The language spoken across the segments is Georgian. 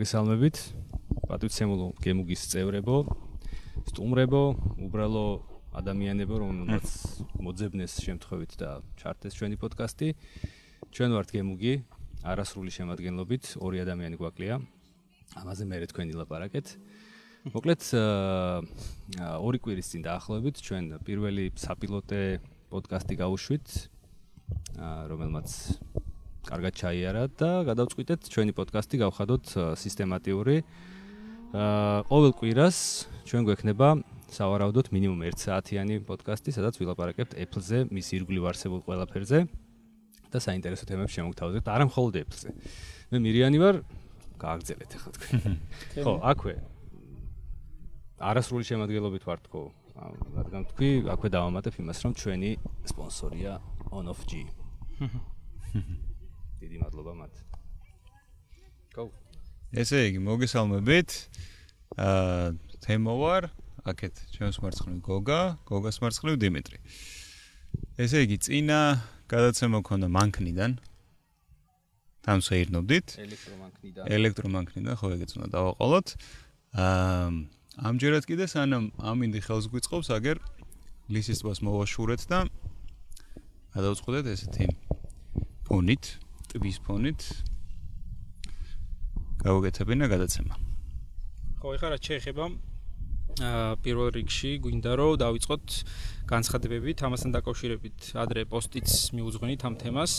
მოგესალმებით. პატივცემულო გემუგის წევრებო, სტუმრებო, უბრალო ადამიანებო, რომელმაც მოძებნეს შემთხვევით და ჩართეს ჩვენი პოდკასტი. ჩვენ ვართ გემუგი, არასრული შემადგენლობით, ორი ადამიანი გვაკლია. ამაზე მე თქვენი ლაპარაკეთ. მოკლედ ორი კვირის წინ დაახლოებით ჩვენ პირველი საპილოტე პოდკასტი გავუშვით, რომელმაც კარგად ჩაიარა და გადავწყვიტეთ ჩვენი პოდკასტი გავხადოთ სისტემატიური. აა ყოველ კვირას ჩვენ გვექნება სავარაუდოდ მინიმუმ 1 საათიანი პოდკასტი, სადაც ვილაპარაკებთ Apple-ზე, მის ირგვლივ არსებულ ყველაფერზე და საინტერესო თემებს შემოგთავაზებთ, არა მხოლოდ Apple-ზე. მე მირიანი ვარ, გააგზელეთ ახლა თქვენ. ხო, აქვე. არასრული შემოადგენლობით ვარ თქო. რადგან თქვი, აქვე დავამატებ იმას, რომ ჩვენი სპონსორია OnOfG. დიდი მადლობა მათ. Go. ესე იგი, მოგესალმებით. აა თემო ვარ, აქეთ ჩვენს მარცხნივ გოგა, გოგას მარცხნივ დიმიტრი. ესე იგი, წინა გადაცემა მქონდა მანქნიდან. თან შეირნობდით. ელექტრომანქნიდან. ელექტრომანქნიდან, ხო, ეგეც უნდა დავაყოლოთ. აა ამჯერად კიდე სანამ ამინდი ხელს გვიწყობს, აგერ ლისის ტბას მოვაშურეთ და გადავწყვეტეთ ესეთი ფონით, ტბის ფონით გავუკეთებინა გადაცემა. ხო, ეხლა რა შეიძლება აა პირველ რიგში გვინდა რომ დავიწყოთ განცხადებებით ამასთან დაკავშირებით ადრე პოსტიც მიუძღვენით ამ თემას.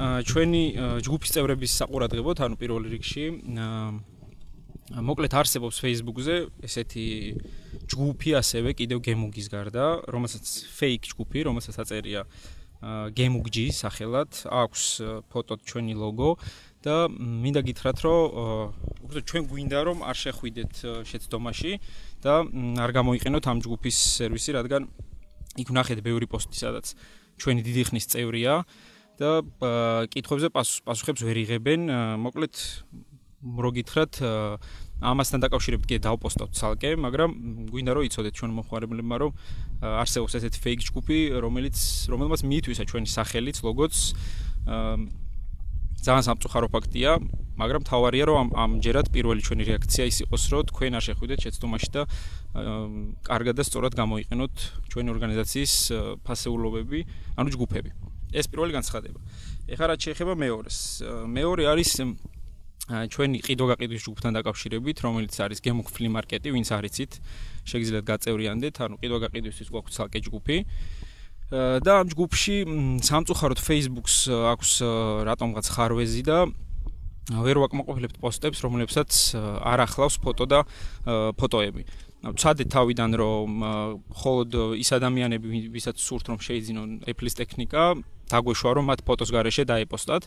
აა ჩვენი ჯგუფის წევრების საყურადღებოთ, ანუ პირველ რიგში აა მოკლედ არსებობს Facebook-ზე ესეთი ჯგუფი ასევე კიდევ გემუგის გარდა, რომელსაც fake ჯგუფი, რომელსაც აწერია გემუგჯი სახელად. აქვს ფოტო ჩვენი ლოგო და მინდა გითხრათ რომ უფრო ჩვენ გვინდა რომ არ შეხვიდეთ შეცდომაში და არ გამოიყენოთ ამ ჯგუფის სერვისი რადგან იქ ვნახეთ ბევრი პოსტი სადაც ჩვენი დიდი ხნის წევრია და კითხვებზე პასუხებს ვერ იღებენ. მოკლედ რო გითხრათ ამასთან დაკავშირებით კიდე დავპოსტავთ ცალკე, მაგრამ გვინდა რომ იცოდეთ ჩვენ მომხმარებლებმა რომ არსებობს ესეთი fake ჯგუფი, რომელიც რომელმაც მიითვისა ჩვენი სახელიც, ლოგოც ძალიან სამწუხარო ფაქტია, მაგრამ თავარია რომ ამ ამჯერად პირველი ჩვენი რეაქცია ის იყოს, რომ თქვენ არ შეხვიდეთ შეცდომაში და კარგად და სწორად გამოიყენოთ ჩვენი ორგანიზაციის ფასეულობები, ანუ ჯგუფები. ეს პირველი განცხადება. ეხლა რაც შეეხება მეორეს. მეორე არის ჩვენი ყიდვა-გაყიდვის ჯგუფთან დაკავშირებით, რომელიც არის Gemuk Flea Market-ი, ვინც არიცით, შეგიძლიათ გაწევრიანდეთ, ანუ ყიდვა-გაყიდვისთვის გვაქვს ცალკე ჯგუფი. და ამ ჯგუფში სამწუხაროდ Facebook-ს აქვს რატომღაც ხარვეზი და ვერ ვაკმაყოფილებთ პოსტებს, რომლებსაც არ ახლავს ფოტო და ფოტოები. ცადე თავიდან რომ მხოლოდ ის ადამიანები, ვისაც სურთ რომ შეიძინონ Apple-ის ტექნიკა, დაგვეშვა რომ მათ ფოტოს გარეშე დაეპოსტათ.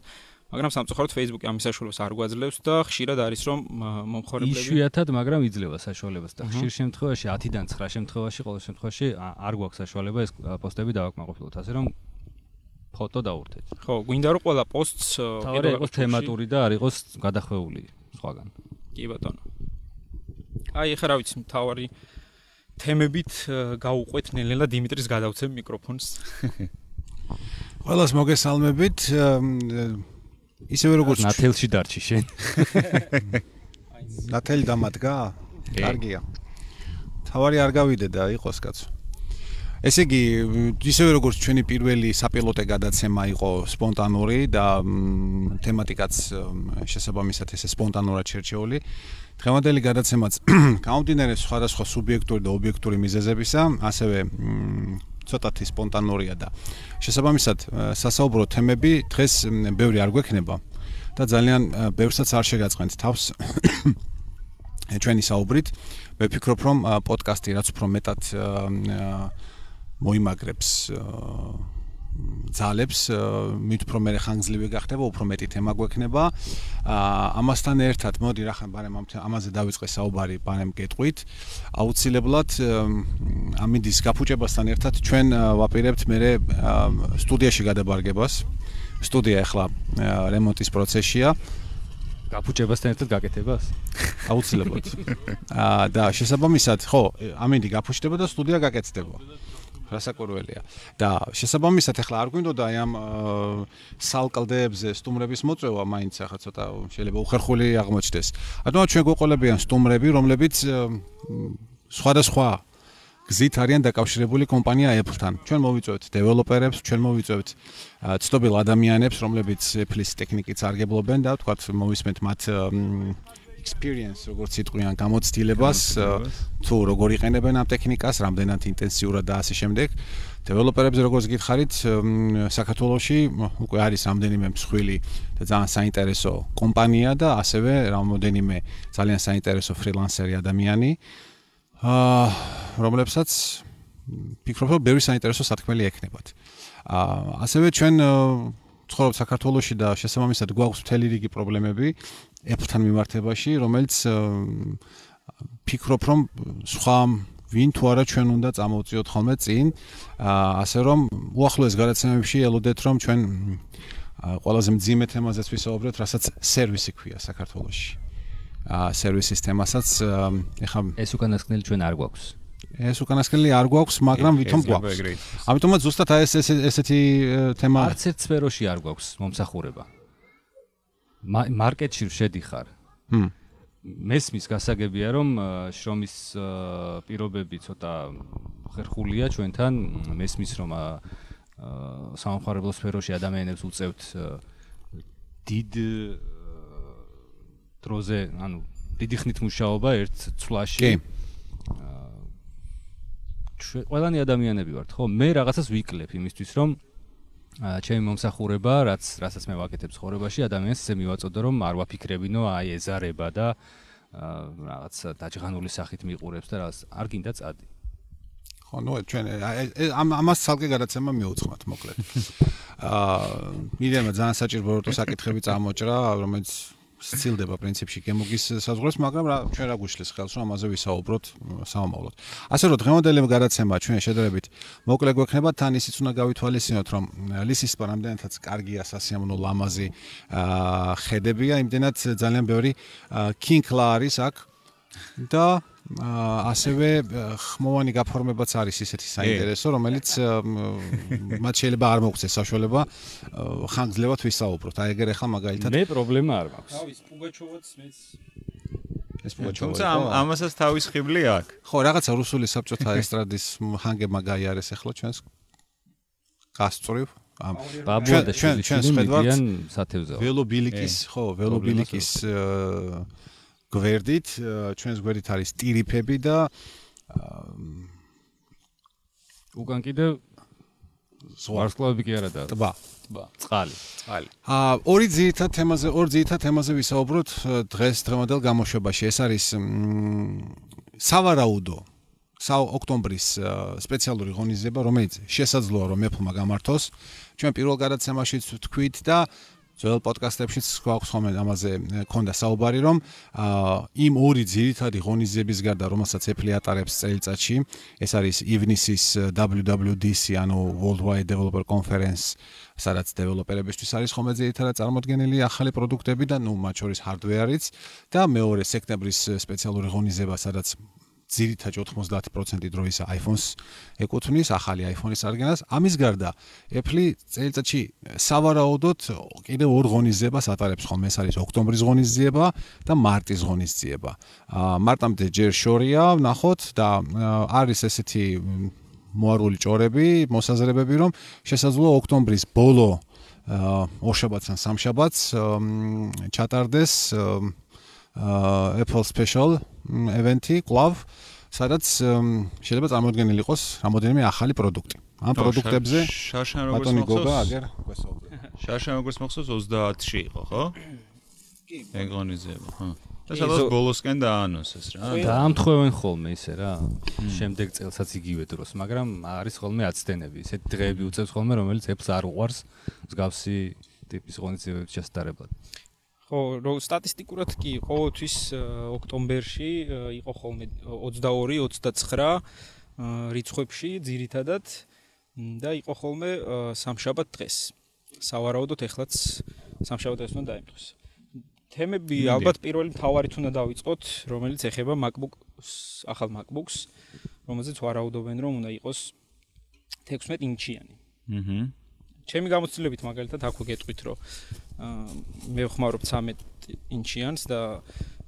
მაგრამ სამწუხაროდ Facebook-ი ამის საშუალებას არ გვაძლევს და ხშირად არის რომ მომხმარებლები იშვიათად, მაგრამ იძლევა საშუალებას და ხშირ შემთხვევაში 10-დან 9 შემთხვევაში ყოველ შემთხვევაში არ გვაქვს საშუალება ეს პოსტები დავაკმაყოფილოთ, ასე რომ ფოტო დაურთეთ. ხო, გვინდა რომ ყველა პოსტს კიდევ იყოს თემატური და არ იყოს გადახვეული სხვაგან. კი ბატონო. აი, ხა რა ვიცი, თავარი თემებით გაუყვეთ ნელ-ნელა დიმიტრის გადავცემ მიკროფონს. ყველას მოგესალმებით. ისევე როგორც ნათელში დარჩი შენ. ნათელი დამადგა? კარგია. თავარი არ გავიდე და იყოს კაცო. ესე იგი, ისევე როგორც ჩვენი პირველი საპილოტე გადაცემა იყო სპონტანური და თემატიკაც შესაბამისად ესე სპონტანურად შერჩეული. დღევანდელი გადაცემაც გამომდინარე სხვადასხვა სუბიექტური და ობიექტური მიზეზებისა, ასევე ცოტათი სპონტანურია და შესაბამისად სასაუბრო თემები დღეს ბევრი არ გვექნება და ძალიან ბევრსაც არ შეგაწყენთ თავს ჩვენი საუბრით. მე ვფიქრობ რომ პოდკასტი რაც უფრო მეტად მოიმაგრებს ძალებს მით უფრო მე ხანგრძლივი გახდება, უფრო მეტი თემა გვექნება. აა ამასთან ერთად მოდი რა ხან ბარემ ამაზე დავიწყე საუბარი ბარემ გეტყვით. აუცილებლად ამინდის გაფუჭებასთან ერთად ჩვენ ვაპირებთ მე სტუდიაში გადაბარგებას. სტუდია ახლა რემონტის პროცესშია. გაფუჭებასთან ერთად გაკეთებას? აუცილებლად. აა და შესაბამისად, ხო, ამინდი გაფუჭდება და სტუდია გაკეთდება. რასაკვირველია. და შესაბამისად ახლა არ გვინდოდა აი ამ სალკალდეებზე სტუმრების მოწვევა, მაინც ახლა ცოტა შეიძლება უხერხული აღმოჩნდეს. ანუ ჩვენ გვეყოლებიან სტუმრები, რომლებიც სხვადასხვა გზით არიან დაკავშირებული კომპანია Apple-თან. ჩვენ მოვიწევთ დეველოპერებს, ჩვენ მოვიწევთ ცნობილ ადამიანებს, რომლებიც Apple-ის ტექნიკით სარგებლობენ და თქვათ მოვისმენთ მათ experience როგორც იტყვიან გამოცდილებას თუ როგორ იყენებენ ამ ტექნიკას, რამდენად ინტენსიურად და ასე შემდეგ. დეველოპერებზე როგორც გითხარით, საქართველოში უკვე არის რამდენიმე მსხვილი და ძალიან საინტერესო კომპანია და ასევე რამოდენიმე ძალიან საინტერესო ფრილანსერი ადამიანი. აა რომლებსაც ფიქრობ რომ ბევრი საინტერესო სათქმელი ექნებათ. აა ასევე ჩვენ ცხოვრობ საქართველოში და შესაბამისად გვაქვს მთელი რიგი პრობლემები Apple-თან მიმართებაში, რომელიც ფიქრობ რომ სხვა ვინ თუ არა ჩვენ უნდა წამოვწიოთ ხოლმე წინ. აა ასე რომ უახლოეს გადაცემებში ელოდეთ რომ ჩვენ ყველაზე მძიმე თემაზეც ვისაუბრეთ, რასაც სერვისი ქვია საქართველოში. აა სერვისის თემასაც ეხა ეს უკანასკნელი ჩვენ არ გვაქვს. ეს უკანასკნელი არ გვაქვს, მაგრამ ვითომ გვაქვს. ამიტომაც ზუსტად აი ეს ესეთი თემა არც ერთ სფეროში არ გვაქვს მომსახურება. მარკეტში შედიხარ. ჰმ. მესმის გასაგებია რომ შრომის პირობები ცოტა ხერხულია ჩვენთან, მესმის რომ სამხარებლო სფეროში ადამიანებს უწევთ დიდ დროზე, ანუ დიდი ხნით მუშაობა ერთ წვლაში. კი. ყველანი ადამიანები ვართ, ხო? მე რაღაცას ვიკლებ იმისთვის, რომ ჩემი მომსახურება, რაც რასაც მე ვაკეთებ ცხოვრებაში, ადამიანს ესე მივაწოდო, რომ არ ვაფიქრებინო, აი ეზარება და რაღაც დაჯღანული სახით მიყურებს და რაღაც არ გინდა წადი. ხო, ნუ ჩვენ ამ ამას ცალკე გადაცემა მიუძღვნათ, მოკლედ. აა, მიდემა ძალიან საჭირო როტო საკითხები წამოჭრა, რომელიც სცილდება პრინციპში გემოგის საზღვრებს, მაგრამ რა ჩვენ რა გვიშლის ხელს რომ ამაზე ვისაუბროთ სამომავლოდ. ასე რომ დღევანდელი გადაცემა ჩვენ შედარებით მოკლე გვექნება, თან ისიც უნდა გავითვალისწინოთ, რომ ლისის პარამდენთაც კარგია სასიამოვნო ლამაზი ხედებია, იმდენად ძალიან ბევრი კინკლა არის აქ და ასევე ხმოვანი გაფორმებაც არის ისეთი საინტერესო, რომელიც მათ შეიძლება არ მოგვცეს საშუალება ხანგრძლივად ვისაუბროთ. აი ეგერ ახლა მაგალითად მე პრობლემა არ მაქვს. თავის პუგაჩოვაც მეც ეს პუგაჩოვა. თუმცა ამასაც თავის ხიბლი აქვს. ხო, რაღაცა რუსული საბჭოთა ესტრადის ჰანგებმა გაიარეს ახლა ჩვენს გასწრივ ამ ბაბუა და ჩვენ ჩვენ ხედავთ სათევზაო. ველობილიკის, ხო, ველობილიკის გვერდით, ჩვენს გვერდით არის ტირიფები და უკან კიდე ზღვარსკლავები კი არა და ტბა, ტბა, წყალი, წყალი. აა ორი ძირითად თემაზე, ორი ძირითად თემაზე ვისაუბროთ დღეს დღევანდელ გამოშვებაში. ეს არის სავარაუდო ოქტომბრის სპეციალური ღონისძიება, რომელიც შესაძლოა რომ მეფმა გამართოს. ჩვენ პირველ გადაცემაშიც თქვით და ძველ პოდკასტებშიც გვაქვს ხოლმე ამაზე ქონდა საუბარი რომ იმ ორი ძირითადი ღონისძიების გარდა რომელსაც Apple ატარებს წელიწადში ეს არის ივნისის WWDC ანუ Worldwide Developer Conference სადაც დეველოპერებისთვის არის ხოლმე ძირითადად წარმოქმნილი ახალი პროდუქტები და ნუ მათ შორის hardware-იც და მეორე სექტემბრის სპეციალური ღონისძიება სადაც ძირითადად 90% დროის iPhone-ს ეკუთვნის ახალი iPhone-ის არგენას. ამის გარდა Apple წელიწადში სავარაუდოდ კიდე ორ ღონისძიებას ატარებს ხოლმე. ეს არის ოქტომბრის ღონისძიება და მარტის ღონისძიება. აა მარტამდე ჯერ შორია, ნახოთ და არის ესეთი მოარული ჭორები, მოსაზრებები, რომ შესაძლოა ოქტომბრის ბოლო აა ორშაბათს ან სამშაბათს ჩატარდეს აა Apple Special event-ი კლავ სადაც შეიძლება წარმოქმნილი იყოს რამოდენიმე ახალი პროდუქტი. ამ პროდუქტებზე შაშან როგორც მოგობა აგერ გვესაუბრე. შაშან როგორც მახსოვს 30-ში იყო, ხო? კი. ეგონიზება, ხო. და სადაც ბოლოსკენ დაანონსეს რა. დაამთხოვენ ხოლმე ისე რა. შემდეგ წელსაც იგივე დროს, მაგრამ არის ხოლმე აცდენები. ესეთ დღეები უწევს ხოლმე, რომელიც Apple-ს არ უყვარს მსგავსი ტიპის ღონისძიებების შესაძლებლად. ხო, რო სტატისტიკურად კი ყოველთვის ოქტომბერში იყო ხოლმე 22-29 რიცხვებში ძირითადად და იყო ხოლმე სამშაბათ დღეს. სავარაუდოდ ეხლაც სამშაბათ დღეს უნდა დაემთხოს. თემები ალბათ პირველი მთავარით უნდა დავიწყოთ, რომელიც ეხება MacBook-ს, ახალ MacBook-ს, რომელზეც ვარაუდობენ რომ უნდა იყოს 16 ინჩიანი. აჰა. ჩემი გამოცდილებით მაგალითად აქვე გეტყვით, რომ მე ვხმარობ 13 ინჩიანს და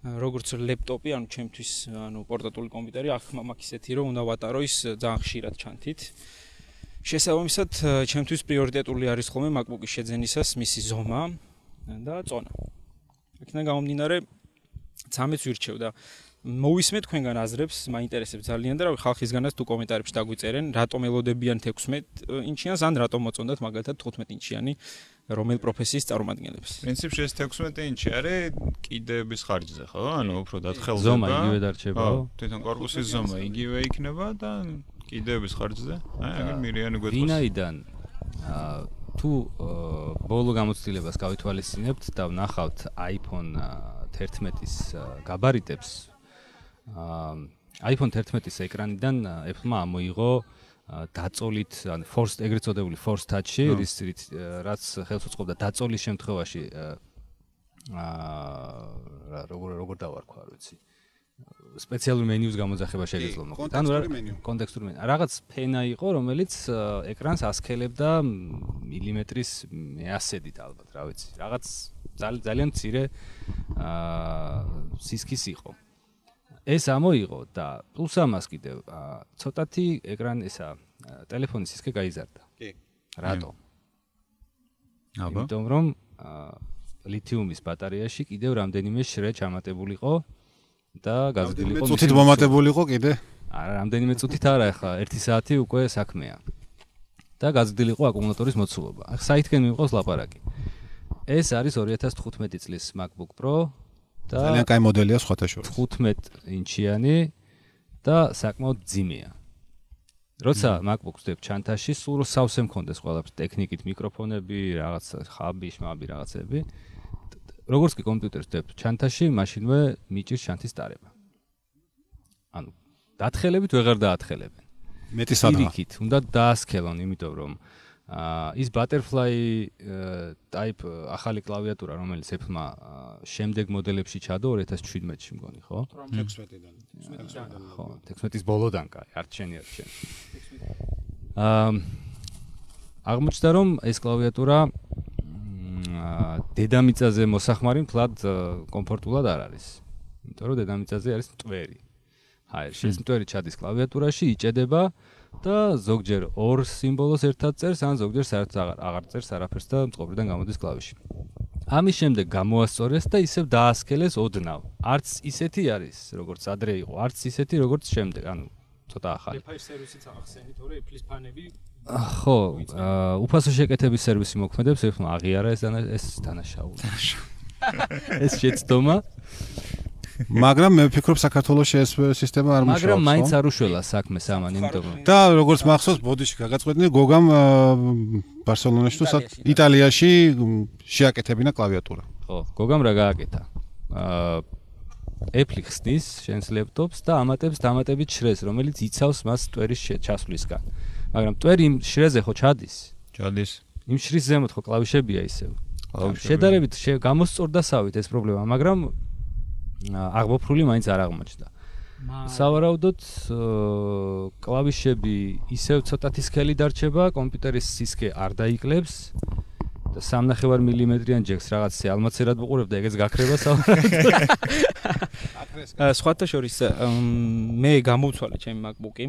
როგორც ლეპტოპი, ანუ ჩემთვის, ანუ პორტატული კომპიუტერი, აქ მაგ ისეთი რომ უნდა ვატარო ის ძალიან ხშირად ჩანთით. შესაბამისად, ჩემთვის პრიორიტეტული არის ხოლმე MacBook-ის შეძენისას მისი ზომა და წონა. იქიდან გამომდინარე 13-ს ვირჩევ და მოვისმე თქვენგან აზრებს, მაინტერესებს ძალიან და რა ვი ხალხისგანაც თუ კომენტარებში დაგვიწერენ, რატომ ელოდებიან 16 ინჩიანს ან რატომ მოწონდათ მაგალითად 15 ინჩიანი რომელ პროფესიის წარმომადგენლებს. პრინციპში ეს 16 ინჩი არის კიდეების ხარჯზე, ხო? ანუ უფრო დათხელდება. ზომა იგივე დარჩება, ხო? თვითონ корпуსის ზომა იგივე იქნება და კიდეების ხარჯზე. აი, აგერ მირიანი გვეთქვის. ვინაიდან აა თუ ბოლო გამოცდილებას გავითვალისწინებთ და ვნახავთ iPhone 11-ის გაბარიტებს, iPhone 11-ის ეკრანიდან Apple-მა ამოიღო დაწოლით, ანუ forced ეგრეთ წოდებული forced touch-ი, რის რაც ხელს უწყობდა დაწოლის შემთხვევაში აა როგორ როგორ დავარქვა, არ ვიცი. სპეციალური მენიუს გამოძახება შეგეძლო მოხდა. ანუ კონტექსტური მენიუ. რაღაც ფენა იყო, რომელიც ეკრანს ასქელებდა მილიმეტრის მეასედით ალბათ, რა ვიცი. რაღაც ძალიან მცირე აა სისქის იყო. ეს ამოიღო და პლუს ამას კიდევ ცოტათი ეკრან ესა ტელეფონის სისქე გაიზარდა. კი. რატო? აბა. იმიტომ რომ ლითიუმის ბატარეაში კიდევ რამდენიმე შრე ჩამატებულიყო და გაზრდილიყო. წუთით მომატებულიყო კიდე? არა, რამდენიმე წუთით არა, ახლა 1 საათი უკვე საქმეა. და გაზრდილიყო აკუმულატორის მოცულობა. ახლა საითკენ მიყვავს ლაპარაკი. ეს არის 2015 წლის MacBook Pro და ძალიან კაი მოდელია სხვათა შორის 15 ინჩიანი და საკმაოდ ძიმეა. როცა MacBook-ს დებ ჩანთაში, სულ სავსე მქონდეს ყველაფერს ტექნიკით, მიკროფონები, რაღაც ხაბი, შმაბი რაღაცები. როგორც კი კომპიუტერს დებ ჩანთაში, მაშინვე მიჭირს ჩანთის დარება. ანუ დათხელებით ვეღარ დაათხელებენ. მეტი სადაა. იქით უნდა დაასქელონ, იმიტომ რომ აა ის butterfly type ახალი კლავიატურა რომელიც Apple-მა შემდეგ მოდელებში ჩადო 2017-ში მგონი, ხო? 16-დან. ხო, 16-ის ბოლოდან კაი, არჩენი არჩენი. აა აღმოჩნდა რომ ეს კლავიატურა აა დედამიწაზე მოსახმარი მთლად კომფორტულად არ არის. იმიტომ რომ დედამიწაზე არის მტვერი. აი, ეს მტვერი ჩადის კლავიატურაში, იჭედება და ზოგჯერ ორ სიმბოლოს ერთად წერს, ან ზოგჯერ საერთოდ აღარ აღარ წერს არაფერს და მწყობრიდან გამოდის კლავიში. ამის შემდეგ გამოასწორეს და ისევ დაასკელეს ოდნავ. არც ისეთი არის, როგორც ადრე იყო, არც ისეთი, როგორც შემდეგ, ანუ ცოტა ახალი. Apple სერვისიც ახსენით, თორე Apple-ის ფანები ხო, უფასო შეკეთების სერვისი მოქმედებს, ეხლა აღიარა ეს ეს დანაშაული. ეს შეცდომა მაგრამ მე ვფიქრობ საქართველოს ეს სისტემა არ მუშაობს. მაგრამ მაინც არ უშველა საქმეს ამან, იმიტომ რომ და როგორც მახსოვს, ბოდიში გაგაწყვეტინე გოგამ ბარსელონაში თუ იტალიაში შეაკეთებინა კლავიატურა. ხო, გოგამ რა გააკეთა? აა Apple ხსნის შენს ლეპტოპს და ამატებს დამატებით შრეს, რომელიც იცავს მას ტვერის ჩასვლისგან. მაგრამ ტვერი იმ შრეზე ხო ჩადის? ჩადის. იმ შრის ზემოთ ხო კლავიშებია ისევ. შედარებით გამოსწორდასავით ეს პრობლემა, მაგრამ აღმოფრული მაინც არ აღმოჩნდა. სავარაუდოდ კლავიშები ისევ ცოტათი სქელი დარჩება, კომპიუტერის სისქე არ დაიკლებს და 3.5 მმ-იან ჯექს რაღაც ალმაცერად ვუყურებ და ეგეც გაქრება სავარაუდოდ. სხვათა შორის მე გამოვცვალე ჩემი MacBook-ი.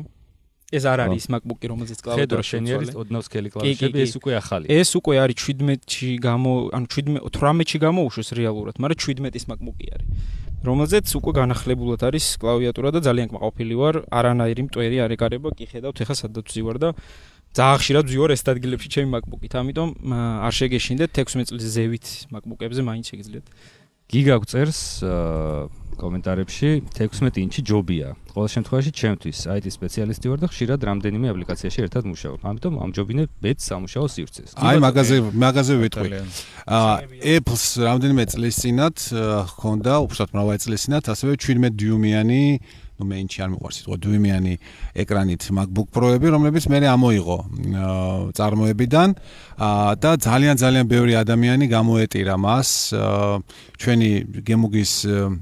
ეს არ არის MacBook-ი, რომელზეც კლავიატურა შენი არის ოდნავ სქელი კლავიშები, ეს უკვე ახალია. ეს უკვე არის 17-ში გამო, ანუ 17 18-ში გამოუშვეს რეალურად, მაგრამ 17-ის MacBook-ი არის. რომელზეც უკვე განახლებულად არის კლავიატურა და ძალიან კმაყოფილი ვარ, არანაირი მტვერი არ ეკარება, კი ხედავთ ეხა სადაც ვზივარ და ძალიან ხშირად ვზივარ ეს ადგილებში ჩემი MacBook-ით, ამიტომ არ შეგეშინდეთ 16 წლის ზევით MacBook-ებზე მაინც შეგიძლიათ. გიგა გწერს კომენტარებში 16 ინჩი ჯობია. ყოველ შემთხვევაში ჩემთვის IT სპეციალისტი ვარ და ხშირად რამდენიმე აპლიკაციაში ერთად მუშაობ. ამიტომ ამჯობინებ ბეთ სამუშაო სივრცეს. აი მაგაზე მაგაზე ვიტყვი. აა Apple-ს რამდენიმე წლის წინათ ჰქონდა, უბრალოდ მრავალი წლის წინათ, ასევე 17 დიუმიანი ну მეინჩი არ მიყვარს სიტყვა დვიმიანი ეკრანით MacBook Pro-ები, რომლებიც მე ამოიღო წარმოებიდან და ძალიან ძალიან ბევრი ადამიანი გამოეტირა მას. ჩვენი გემუგის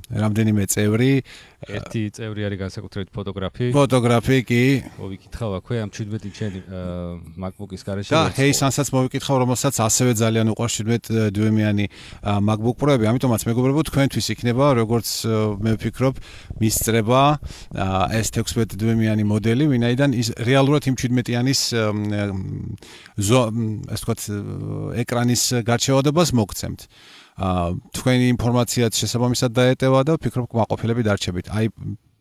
რამდენიმე წევრი ერთი წევრი არის განსაკუთრებით ფოტოგრაფი. ფოტოგრაფი კი. მოვიკითხავ აქვე ამ 17 ჩენი MacBook-ის garaში. და Hey-სანსაც მოვიკითხავ, რომელსაც ასევე ძალიან უყვარს 17 დუიმიანი MacBook Pro-ები, ამიტომაც მეგობრებო, თქვენთვის იქნება როგორც მე ვფიქრობ, მისწრება S16 დუიმიანი მოდელი, ვინაიდან ის რეალურად იმ 17-იანის ასე ვთქვათ, ეკრანის გარჩევადობას მოგცემთ. თქვენი ინფორმაციაც შესაბამისად დაეტევა და ვფიქრობ კმაყოფილები დარჩებით. აი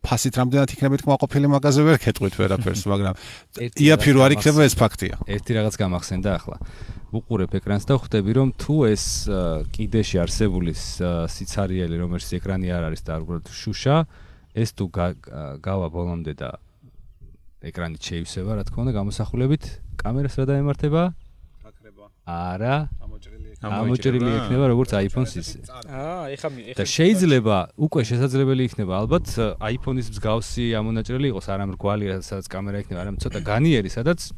ფასით რამდენად იქნებით კმაყოფილი მაგაზე ვერ ქეთყვით ვერაფერს, მაგრამ იაფი რო არ იქნება ეს ფაქტია. ერთი რაღაც გამახსენდა ახლა. უყურებ ეკრანს და ხვდები რომ თუ ეს კიდეში არსებული სიცარიელი რომელიც ეკრანი არ არის და უბრალოდ შუშა, ეს თუ გავა ბოლომდე და ეკრანი შეივსება, რა თქმა უნდა, გამოსახულებით კამერას რა დაემართება? აკრება. არა. ამოჭრილი იქნება როგორც iPhone-ს ისე. აა, ეხა ეხა და შეიძლება უკვე შესაძლებელი იქნება ალბათ iPhone-ის მსგავსი ამონაჭრელი იყოს, არა მრგვალი, სადაც კამერა იქნება, არამედ ცოტა განიერი, სადაც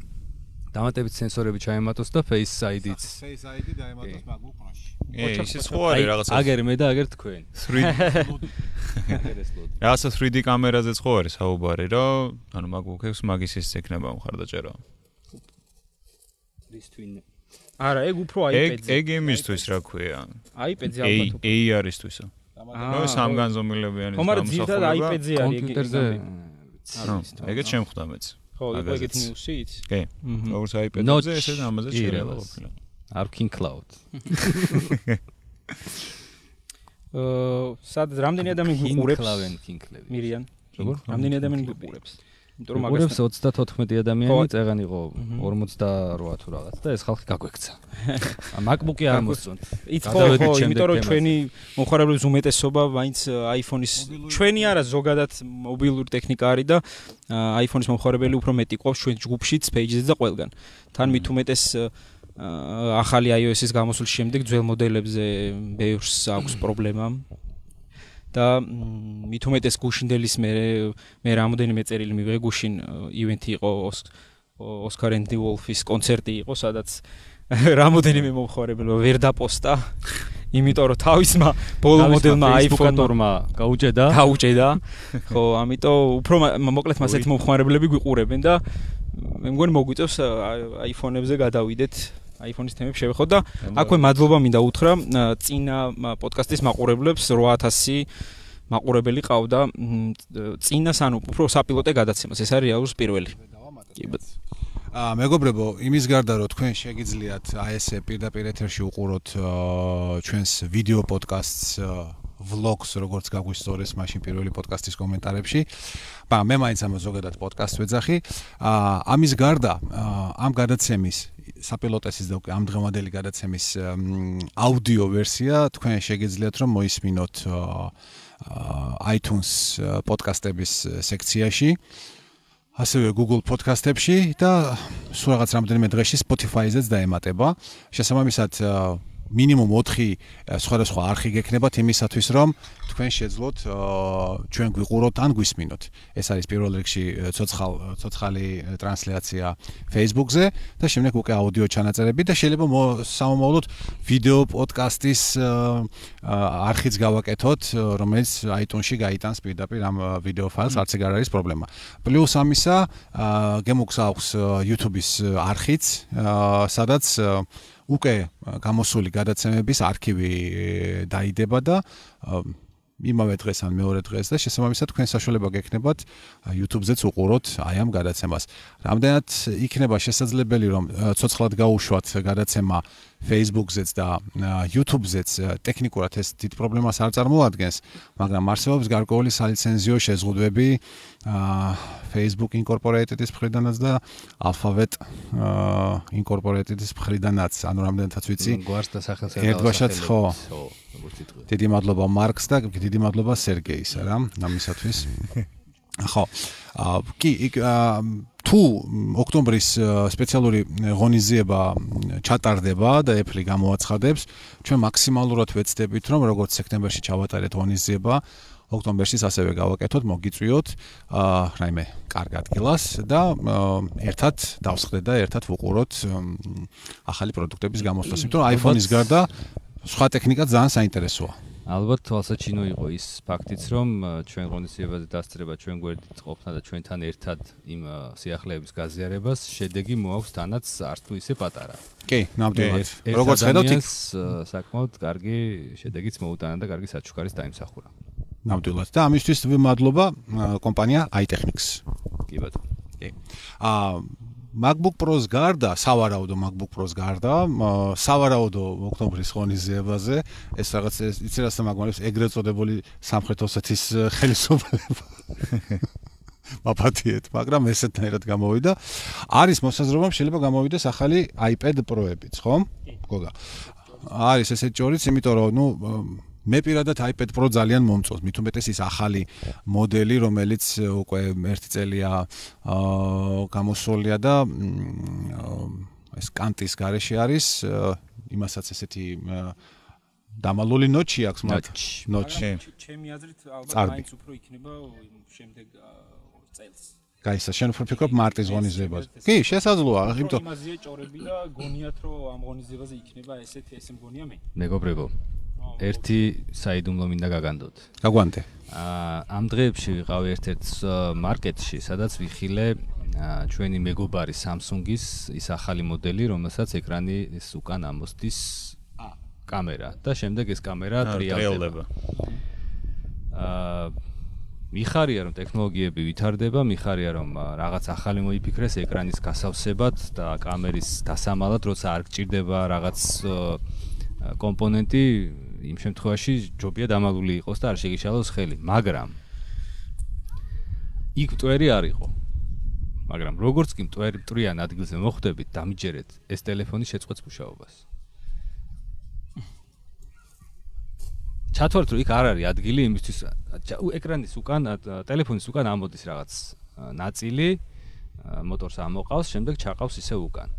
დამატებით სენსორები ჩაემატოს და Face ID-ც. Face ID დაემატოს მაგუყრაში. ე, ისიც ხო არის რაღაცა. აგერ მე და აგერ თქვენ. 3D. რაღაცა 3D კამერაზეც ხო არის საუბარი, რომ ანუ MacBook-ებს მაგის ის ექნება მხარდაჭერა. ის twin არა, ეგ უფრო iPad-ზე. ეგ ეგ იმისთვის რა ქვია. iPad-ზე ალბათ. A არის-თვისო. ნუ სამგანზომილებიანი გამოსახულება. ხომ არა, ძირითადად iPad-ზე არის ეგ. კომპიუტერზე. ანუ ეგეც შემხვდა მეც. ხო, ეგეთ ნიუსით. კი. როგორც iPad-ზე ესე ამაზე შეიძლება. Arkin Cloud. აა, სად რამდენი ადამიანი გიყურებს? Cloud King-ლები. მირიან. როგორ? რამდენი ადამიანი გიყურებს? იმიტომ რომ მაგას 34 ადამიანი წეგან იყო Mhm. 48 თუ რაღაც და ეს ხალხი გაგვექცა. MacBook-ი არ მოსწონთ. იც ხო ხო, იმიტომ რომ ჩვენი მომხარებლების უმეტესობა მაინც iPhone-ის ჩვენი არა ზოგადად მობილური ტექნიკა არის და iPhone-ის მომხარებელი უფრო მეტი ყოფს ჩვენ ჯგუფშიც, Page-ზე და ყველგან. თან მით უმეტეს ახალი iOS-ის გამოსვლის შემდეგ ძველ მოდელებზე ბევრს აქვს პრობლემა. და მით უმეტეს გუშინდელის მე მე რამოდენიმე წერილი მივიღე გუშინ ივენთი იყო ოსკარ ენდი ვოლფის კონცერტი იყო სადაც რამოდენიმე მომხარებელმა ვერ დაპოსტა. იმიტომ რომ თავისმა ბოლო მოდელმა iPhone-ორმა გაუჭედა. გაუჭედა. ხო ამიტომ უფრო მოკლედ მას ერთ მომხარებლები გვიყურებენ და მე მგონი მოგვიწევს iPhone-ებზე გადავიდეთ iPhone-ის თემებს შევეხოთ და აქვე მადლობა მინდა უთხრა. წინა პოდკასტის მაყურებლებს 8000 მაყურებელი ყავდა. წინას ანუ უფრო საპილოტე გადაცემას. ეს არის რეალურს პირველი. კი ა მეგობრებო იმის გარდა რომ თქვენ შეგიძლიათ აი ესე პირდაპირ ეთერში უყუროთ ჩვენს ვიდეო პოდკასტს vlogs როგორც გაგვისწორეს მაშინ პირველი პოდკასტის კომენტარებში. მაგრამ მე მაინც ამ ზოგადად პოდკასტს ვეძახი. აა ამის გარდა ამ გადაცემის საპილოტესის და ამ დღევანდელი გადაცემის აუდიო ვერსია თქვენ შეგიძლიათ რომ მოისმინოთ iTunes პოდკასტების სექციაში ასევე Google პოდკასტებში და სულ რაღაც რამდენიმე დღეში Spotify-ზეც დაემატება. შესაბამისად მინიმუმ 4 სხვადასხვა არხი გექნებათ იმისათვის რომ თქვენ შეძლოთ ჩვენ გვიყუროთ ან გვისმინოთ. ეს არის პირველ რიგში ცოცხალ ცოცხალი ტრანსლაცია Facebook-ზე და შემდეგ უკვე აუდიო ჩანაწერები და შეიძლება სამომავლოდ ვიდეო პოდკასტის არხიც გავაკეთოთ, რომელიც iTunes-ში გაიტანს პირდაპირ ამ ვიდეო ფაილს, არც ეგ არ არის პრობლემა. პლუს ამისა, გემოგზავნოს YouTube-ის არხიც, სადაც უკვე გამოსული გადაცემების არქივი დაიდება და იმავე დღეს ან მეორე დღეს და შესაბამისად თქვენ საშუალება გექნებათ YouTube-ზეც უყუროთ აი ამ გადაცემას. რამდენად იქნება შესაძლებელი რომ ცოცხლად გაუშვათ გადაცემა Facebook-ზეც და YouTube-ზეც ტექნიკურად ეს დიდ პრობლემას არ წარმოადგენს, მაგრამ არსებობს გარკვეული სალიცენზიო შეზღუდვები Facebook Incorporated-ის მხრიდანაც და Alphabet Incorporated-ის მხრიდანაც, ანუ რამდენადაც ვიცი. გვარს და სახელს ერთბაშად ხო. დიდი მადლობა მარკს და დიდი მადლობა სერგეის რა, ამისათვის. ხო. აა კი თუ ოქტომბრის სპეციალური ღონისძიება ჩატარდება და Apple გამოაცხადებს, ჩვენ მაქსიმალურად ვეცდებით, რომ როგორც სექტემბერში ჩავატარეთ ღონისძიება, ოქტომბერში ასევე გავაკეთოთ, მოგიწვიოთ აა რაიმე კარგ ადგილას და ერთად დავსხდეთ და ერთად ვუყუროთ ახალი პროდუქტების გამოსვლას, იმიტომ რომ iPhone-ის გარდა სხვა ტექნიკა ძალიან საინტერესოა. ალბათ თვალსაჩინო იყო ის ფაქტიც, რომ ჩვენ ღონისძიებაზე დასწრება ჩვენ გვერდით ყოფნა და ჩვენთან ერთად იმ სიახლეების გაზიარებას შედეგი მოაქვს თანაც არც თუ ისე პატარა. კი, ნამდვილად. როგორც ხედავთ, იქ საკმაოდ კარგი შედეგიც მოუტანა და კარგი საჩუქარის დაიმსახურა. ნამდვილად. და ამისთვის მადლობა კომპანია iTechnics. კი ბატონო. კი. აა MacBook Pro-ს გარდა, სავარაუდო MacBook Pro-ს გარდა, სავარაუდო ოქტომბრის ღონისძიებაზე ეს რაღაც იცი რა სამაგმარებს ეგრეთ წოდებული სამხრეთ ოსეთის ხელისუფლება. მაპატიეთ, მაგრამ ესეთნაირად გამოვიდა. არის მოსაზრება, შეიძლება გამოვიდეს ახალი iPad Pro-ებიც, ხო? გოგა. არის ესეთ ჯორიც, იმიტომ რომ ნუ მე პირადად iPad Pro ძალიან მომწონს, მით უმეტეს ის ახალი მოდელი, რომელიც უკვე ერთი წელია აა გამოსულია და ეს კანტის garaში არის, იმასაც ესეთი დამალული ნოჩი აქვს მათ ნოჩი. ჩემი აზრით ალბათ მაინც უფრო იქნება შემდეგ წელს. გაისა შენ უფრო ფიქრობ მარტის ღონისძიებას. კი, შესაძლოა, იმიტომ იმაზეა ჭორები და გონიათ რომ ამ ღონისძიებაზე იქნება ესეთი ესე მგონია მე. მეგობრებო, ერთი საიდუმლო მინდა გაგანდოთ. გაგვანტე. აა ამ დღეებში ვიყავი ერთ-ერთ მარკეტში, სადაც ვიხილე ჩვენი მეგობარი Samsung-ის ის ახალი მოდელი, რომელსაც ეკრანი ეს უკან ამოსდის კამერა და შემდეგ ეს კამერა ტრიალდება. აა მიხარია რომ ტექნოლოგიები ვითარდება, მიხარია რომ რაღაც ახალი მოიფიქრეს ეკრანის გასავსებად და კამერის დასამალად, როცა არ გჭირდება რაღაც კომპონენტი იმ შემთხვევაში ჯობია დამალული იყოს და არ შეგიშალოს ხელი, მაგრამ იქ მტვერი არ იყო. მაგრამ როგორც კი მტვერი მტრიან ადგილზე მოხვდებით, დამიჯერეთ ეს ტელეფონი შეწყვეტს მუშაობას. ჩათვალეთ რომ იქ არ არის ადგილი იმისთვის ეკრანის უკან ტელეფონის უკან ამოდის რაღაც ნაწილი მოტორს ამოყავს, შემდეგ ჩაყავს ისე უკან.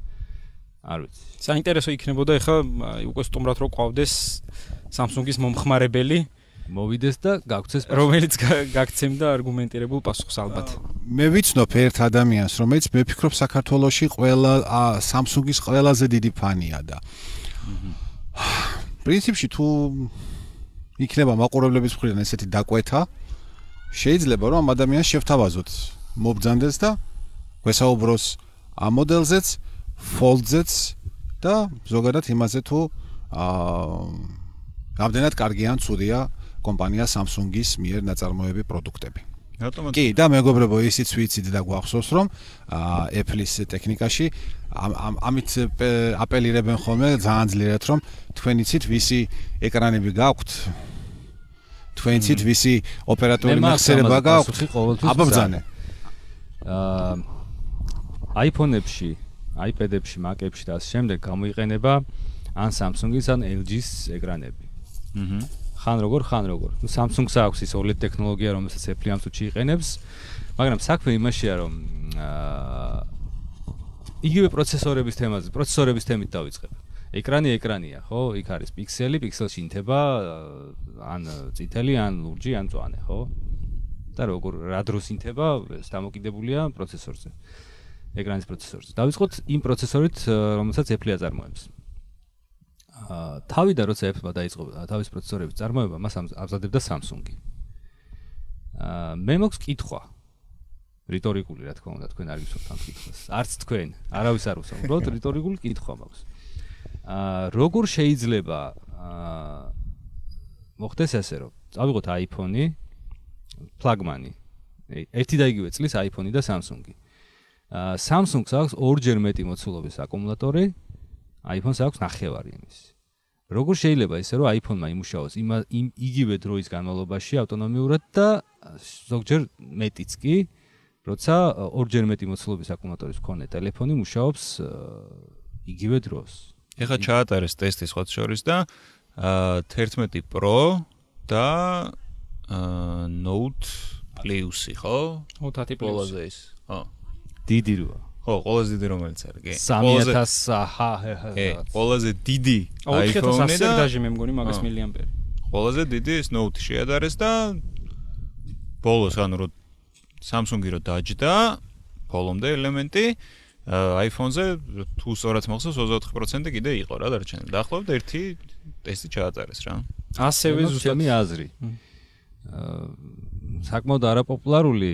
არ ვიცი. საინტერესო იქნებოდა ეხლა უკვე სტუმრად რო ყავდეს Samsung-ის მომხმარებელი მოვიდეს და გაგცეს რომელიც გაგცემდა არგუმენტირებულ პასუხს ალბათ. მე ვიცნობ ერთ ადამიანს, რომელიც მე ფიქრობ საქართველოსში ყველა Samsung-ის ყველაზე დიდი ფანია და პრინციპში თუ იქნება მაყურებლების მხრიდან ესეთი დაკვეთა, შეიძლება რომ ამ ადამიანს შევთავაზოთ მობძანდეს და გვესაუბროს ამ მოდელზეც fold-ზეც და ზოგადად იმაზე თუ აა რამდენად კარგი ან ცუდია კომპანია Samsung-ის მიერ ნაწარმოები პროდუქტები. რატომ? კი, და მეგობრებო, ისიც ვიცით და გვახსოვს, რომ აა Apple-ის ტექნიკაში ამ ამით აპელირებენ ხოლმე ძალიან ძლიერად, რომ თქვენ იცით, ვისი ეკრანები გაქვთ? თქვენ იცით, ვისი ოპერატორული მეხსიერება გაქვთ? აბა ბძანე. აა iPhone-ებში iPad-ებში, Mac-ებში და ასე შემდეგ გამოიყენება ან Samsung-ის ან LG-ის ეკრანები. აჰა. ხან როგორ, ხან როგორ. ნუ Samsung-ს აქვს ის OLED ტექნოლოგია, რომელსაც Apple ამ წუთში იყენებს, მაგრამ საქმე იმაშია, რომ აა იგივე პროცესორების თემაზე, პროცესორების თემით დავიწყებ. ეკრანი ეკრანია, ხო? იქ არის პიქსელი, პიქსელში ინთება ან წითელი, ან ლურჯი, ან მწვანე, ხო? და როგორ რა დროს ინთება, ეს დამოკიდებულია პროცესორზე. ეკრანის პროცესორზე. დავიწყოთ იმ პროცესორით, რომელსაც Apple აწარმოებს. აა თავიდან როცა Apple დაიწყო თავის პროცესორების წარმოება, მას ამზადებდა Samsung-ი. აა მე მოქვს კითხვა. რიტორიკული, რა თქმა უნდა, თქვენ არ გისურვებთ ამ კითხვას. არც თქვენ, არავის არ უსაუბრობ, უბრალოდ რიტორიკული კითხვა მაქვს. აა როგორ შეიძლება აა მოხდეს ესე, რომ წავიღოთ iPhone-ი, ფლაგმანი. ერთი და იგივე წლის iPhone-ი და Samsung-ი. Samsung-ს აქვს ორჯერ მეტი მოცულობის აკუმულატორი, iPhone-ს აქვს ნახევარი იმის. როგორ შეიძლება ისე რომ iPhone-მა იმუშაოს იმ იმ იგივე დროის განმავლობაში ავტონომიურად და ზოგჯერ მეტიც კი, როცა ორჯერ მეტი მოცულობის აკუმულატორის მქონე ტელეფონი მუშაობს იგივე დროს. ეხლა ჩაატარეს ტესტი სხვა შორის და 11 Pro და Note Plus-ი, ხო? Note 10 Plus-ი. ხო. დიდი როა. ხო, ყველაზე დიდი რომელიც არის, კი. 3000 ჰა ჰა. კი, ყველაზე დიდი iPhone-ი და დაჟე მე მგონი მაგას მილიამპერი. ყველაზე დიდი ეს Note შეადარეს და ბოლოს ანუ რო Samsung-ი რო დაჯდა ბოლომდე ელემენტი iPhone-ზე თუ სწორად მახსოვს 24% კიდე იყო რა დარჩენილი. დაახლოებით ერთი ტესტი ჩაატარეს რა. ასევე ზუსტად ჩემი აზრი. აა საკმაოდ არაპოპულარული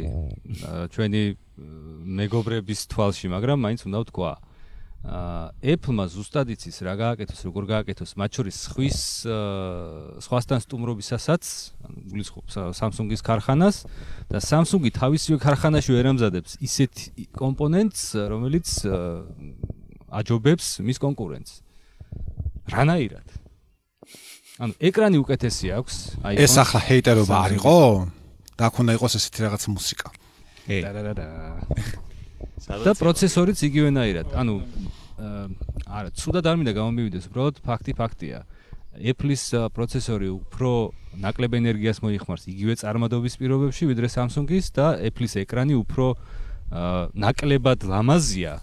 ჩვენი მეგობრების თვალში, მაგრამ მაინც უნდა ვთქვა. აა Apple-მა ზუსტად იცის რა გააკეთოს, როგორ გააკეთოს, მათ შორის ხვის სხვასთან სტუმრობისასაც, ანუ გულისხმობს Samsung-ის ქარხანას და Samsung-ი თავისივე ქარხანაში ვერ ამზადებს ისეთ კომპონენტს, რომელიც აჯობებს მის კონკურენტს. რანაირად? ანუ ეკრანი უკეთესი აქვს, აი ეს ახლა ჰეიტერობა არისო? და ქონდა იყოს ესეთი რაღაც მუსიკა. და პროცესორიც იგივენაირად. ანუ არა, ცუდად არ მინდა გამომივიდეს, უბრალოდ ფაქტი ფაქტია. Apple-ის პროცესორი უფრო ნაკლებ ენერგიას მოიხმარს იგივე წარმადობის პირობებში, ვიდრე Samsung-ის და Apple-ის ეკრანი უფრო ნაკლებად ლამაზია.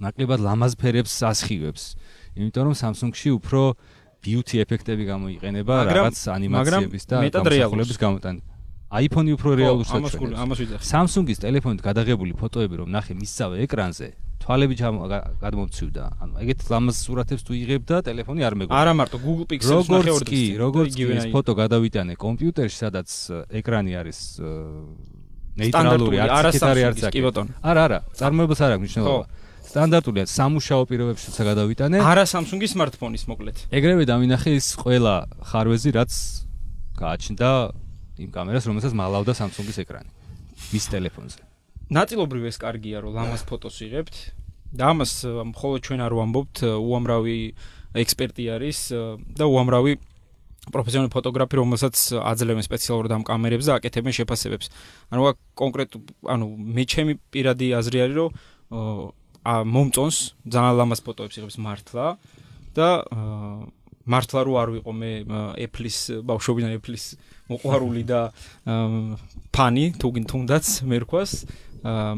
ნაკლებად ლამაზ ფერებს ასხივებს. იმიტომ რომ Samsung-ში უფრო beauty ეფექტები გამოიყენება რაღაც ანიმაციების და გამოსახულების გამოტანა. iPhone-ი უფრო რეალურს აჩვენებს. ამას ვიძახი. Samsung-ის ტელეფონით გადაღებული ფოტოები რომ ნახე მისსავე ეკრანზე, თვალები გადმომცივდა. ანუ ეგეთ ლამაზ სურათებს თუ იღებ და ტელეფონი არ მეგობრა. არა მარტო Google Pixel-ს ნახე ორ დღეს. როგორც კი ეს ფოტო გადავიტანე კომპიუტერში, სადაც ეკრანი არის ნეიტრალური, არც არ არის კი ბატონო. არა, არა, წარმოებულს არ აქვს მნიშვნელობა. სტანდარტულია სამუშაო პირობებში ცა გადავიტანე. არა Samsung-ის smartphone-ის მოკლედ. ეგრევე დავინახე ის ყველა ხარვეზი, რაც გააჩნდა იმ კამერას, რომელსაც მალავდა Samsung-ის ეკრანი მის ტელეფონზე. ნაწილობრივ ეს კარგია, რომ ლამაზ ფოტოს იღებთ და ამას მხოლოდ ჩვენ არ ვამბობთ, უამრავი ექსპერტი არის და უამრავი პროფესიონალი ფოტოგრაფი, რომელსაც აძლევენ სპეციალურად ამ კამერებზე და აკეთებენ შეფასებებს. ანუ კონკრეტ ანუ მე ჩემი პირადი აზრი არის, რომ ა მომწონს ძალიან ლამაზ ფოტოებს იღებს მართლა და მართლა რო არ ვიყო მე Apple-ის ბავშვობიდან Apple-ის მოყვარული და ფანი თუ თუნდაც მერქვას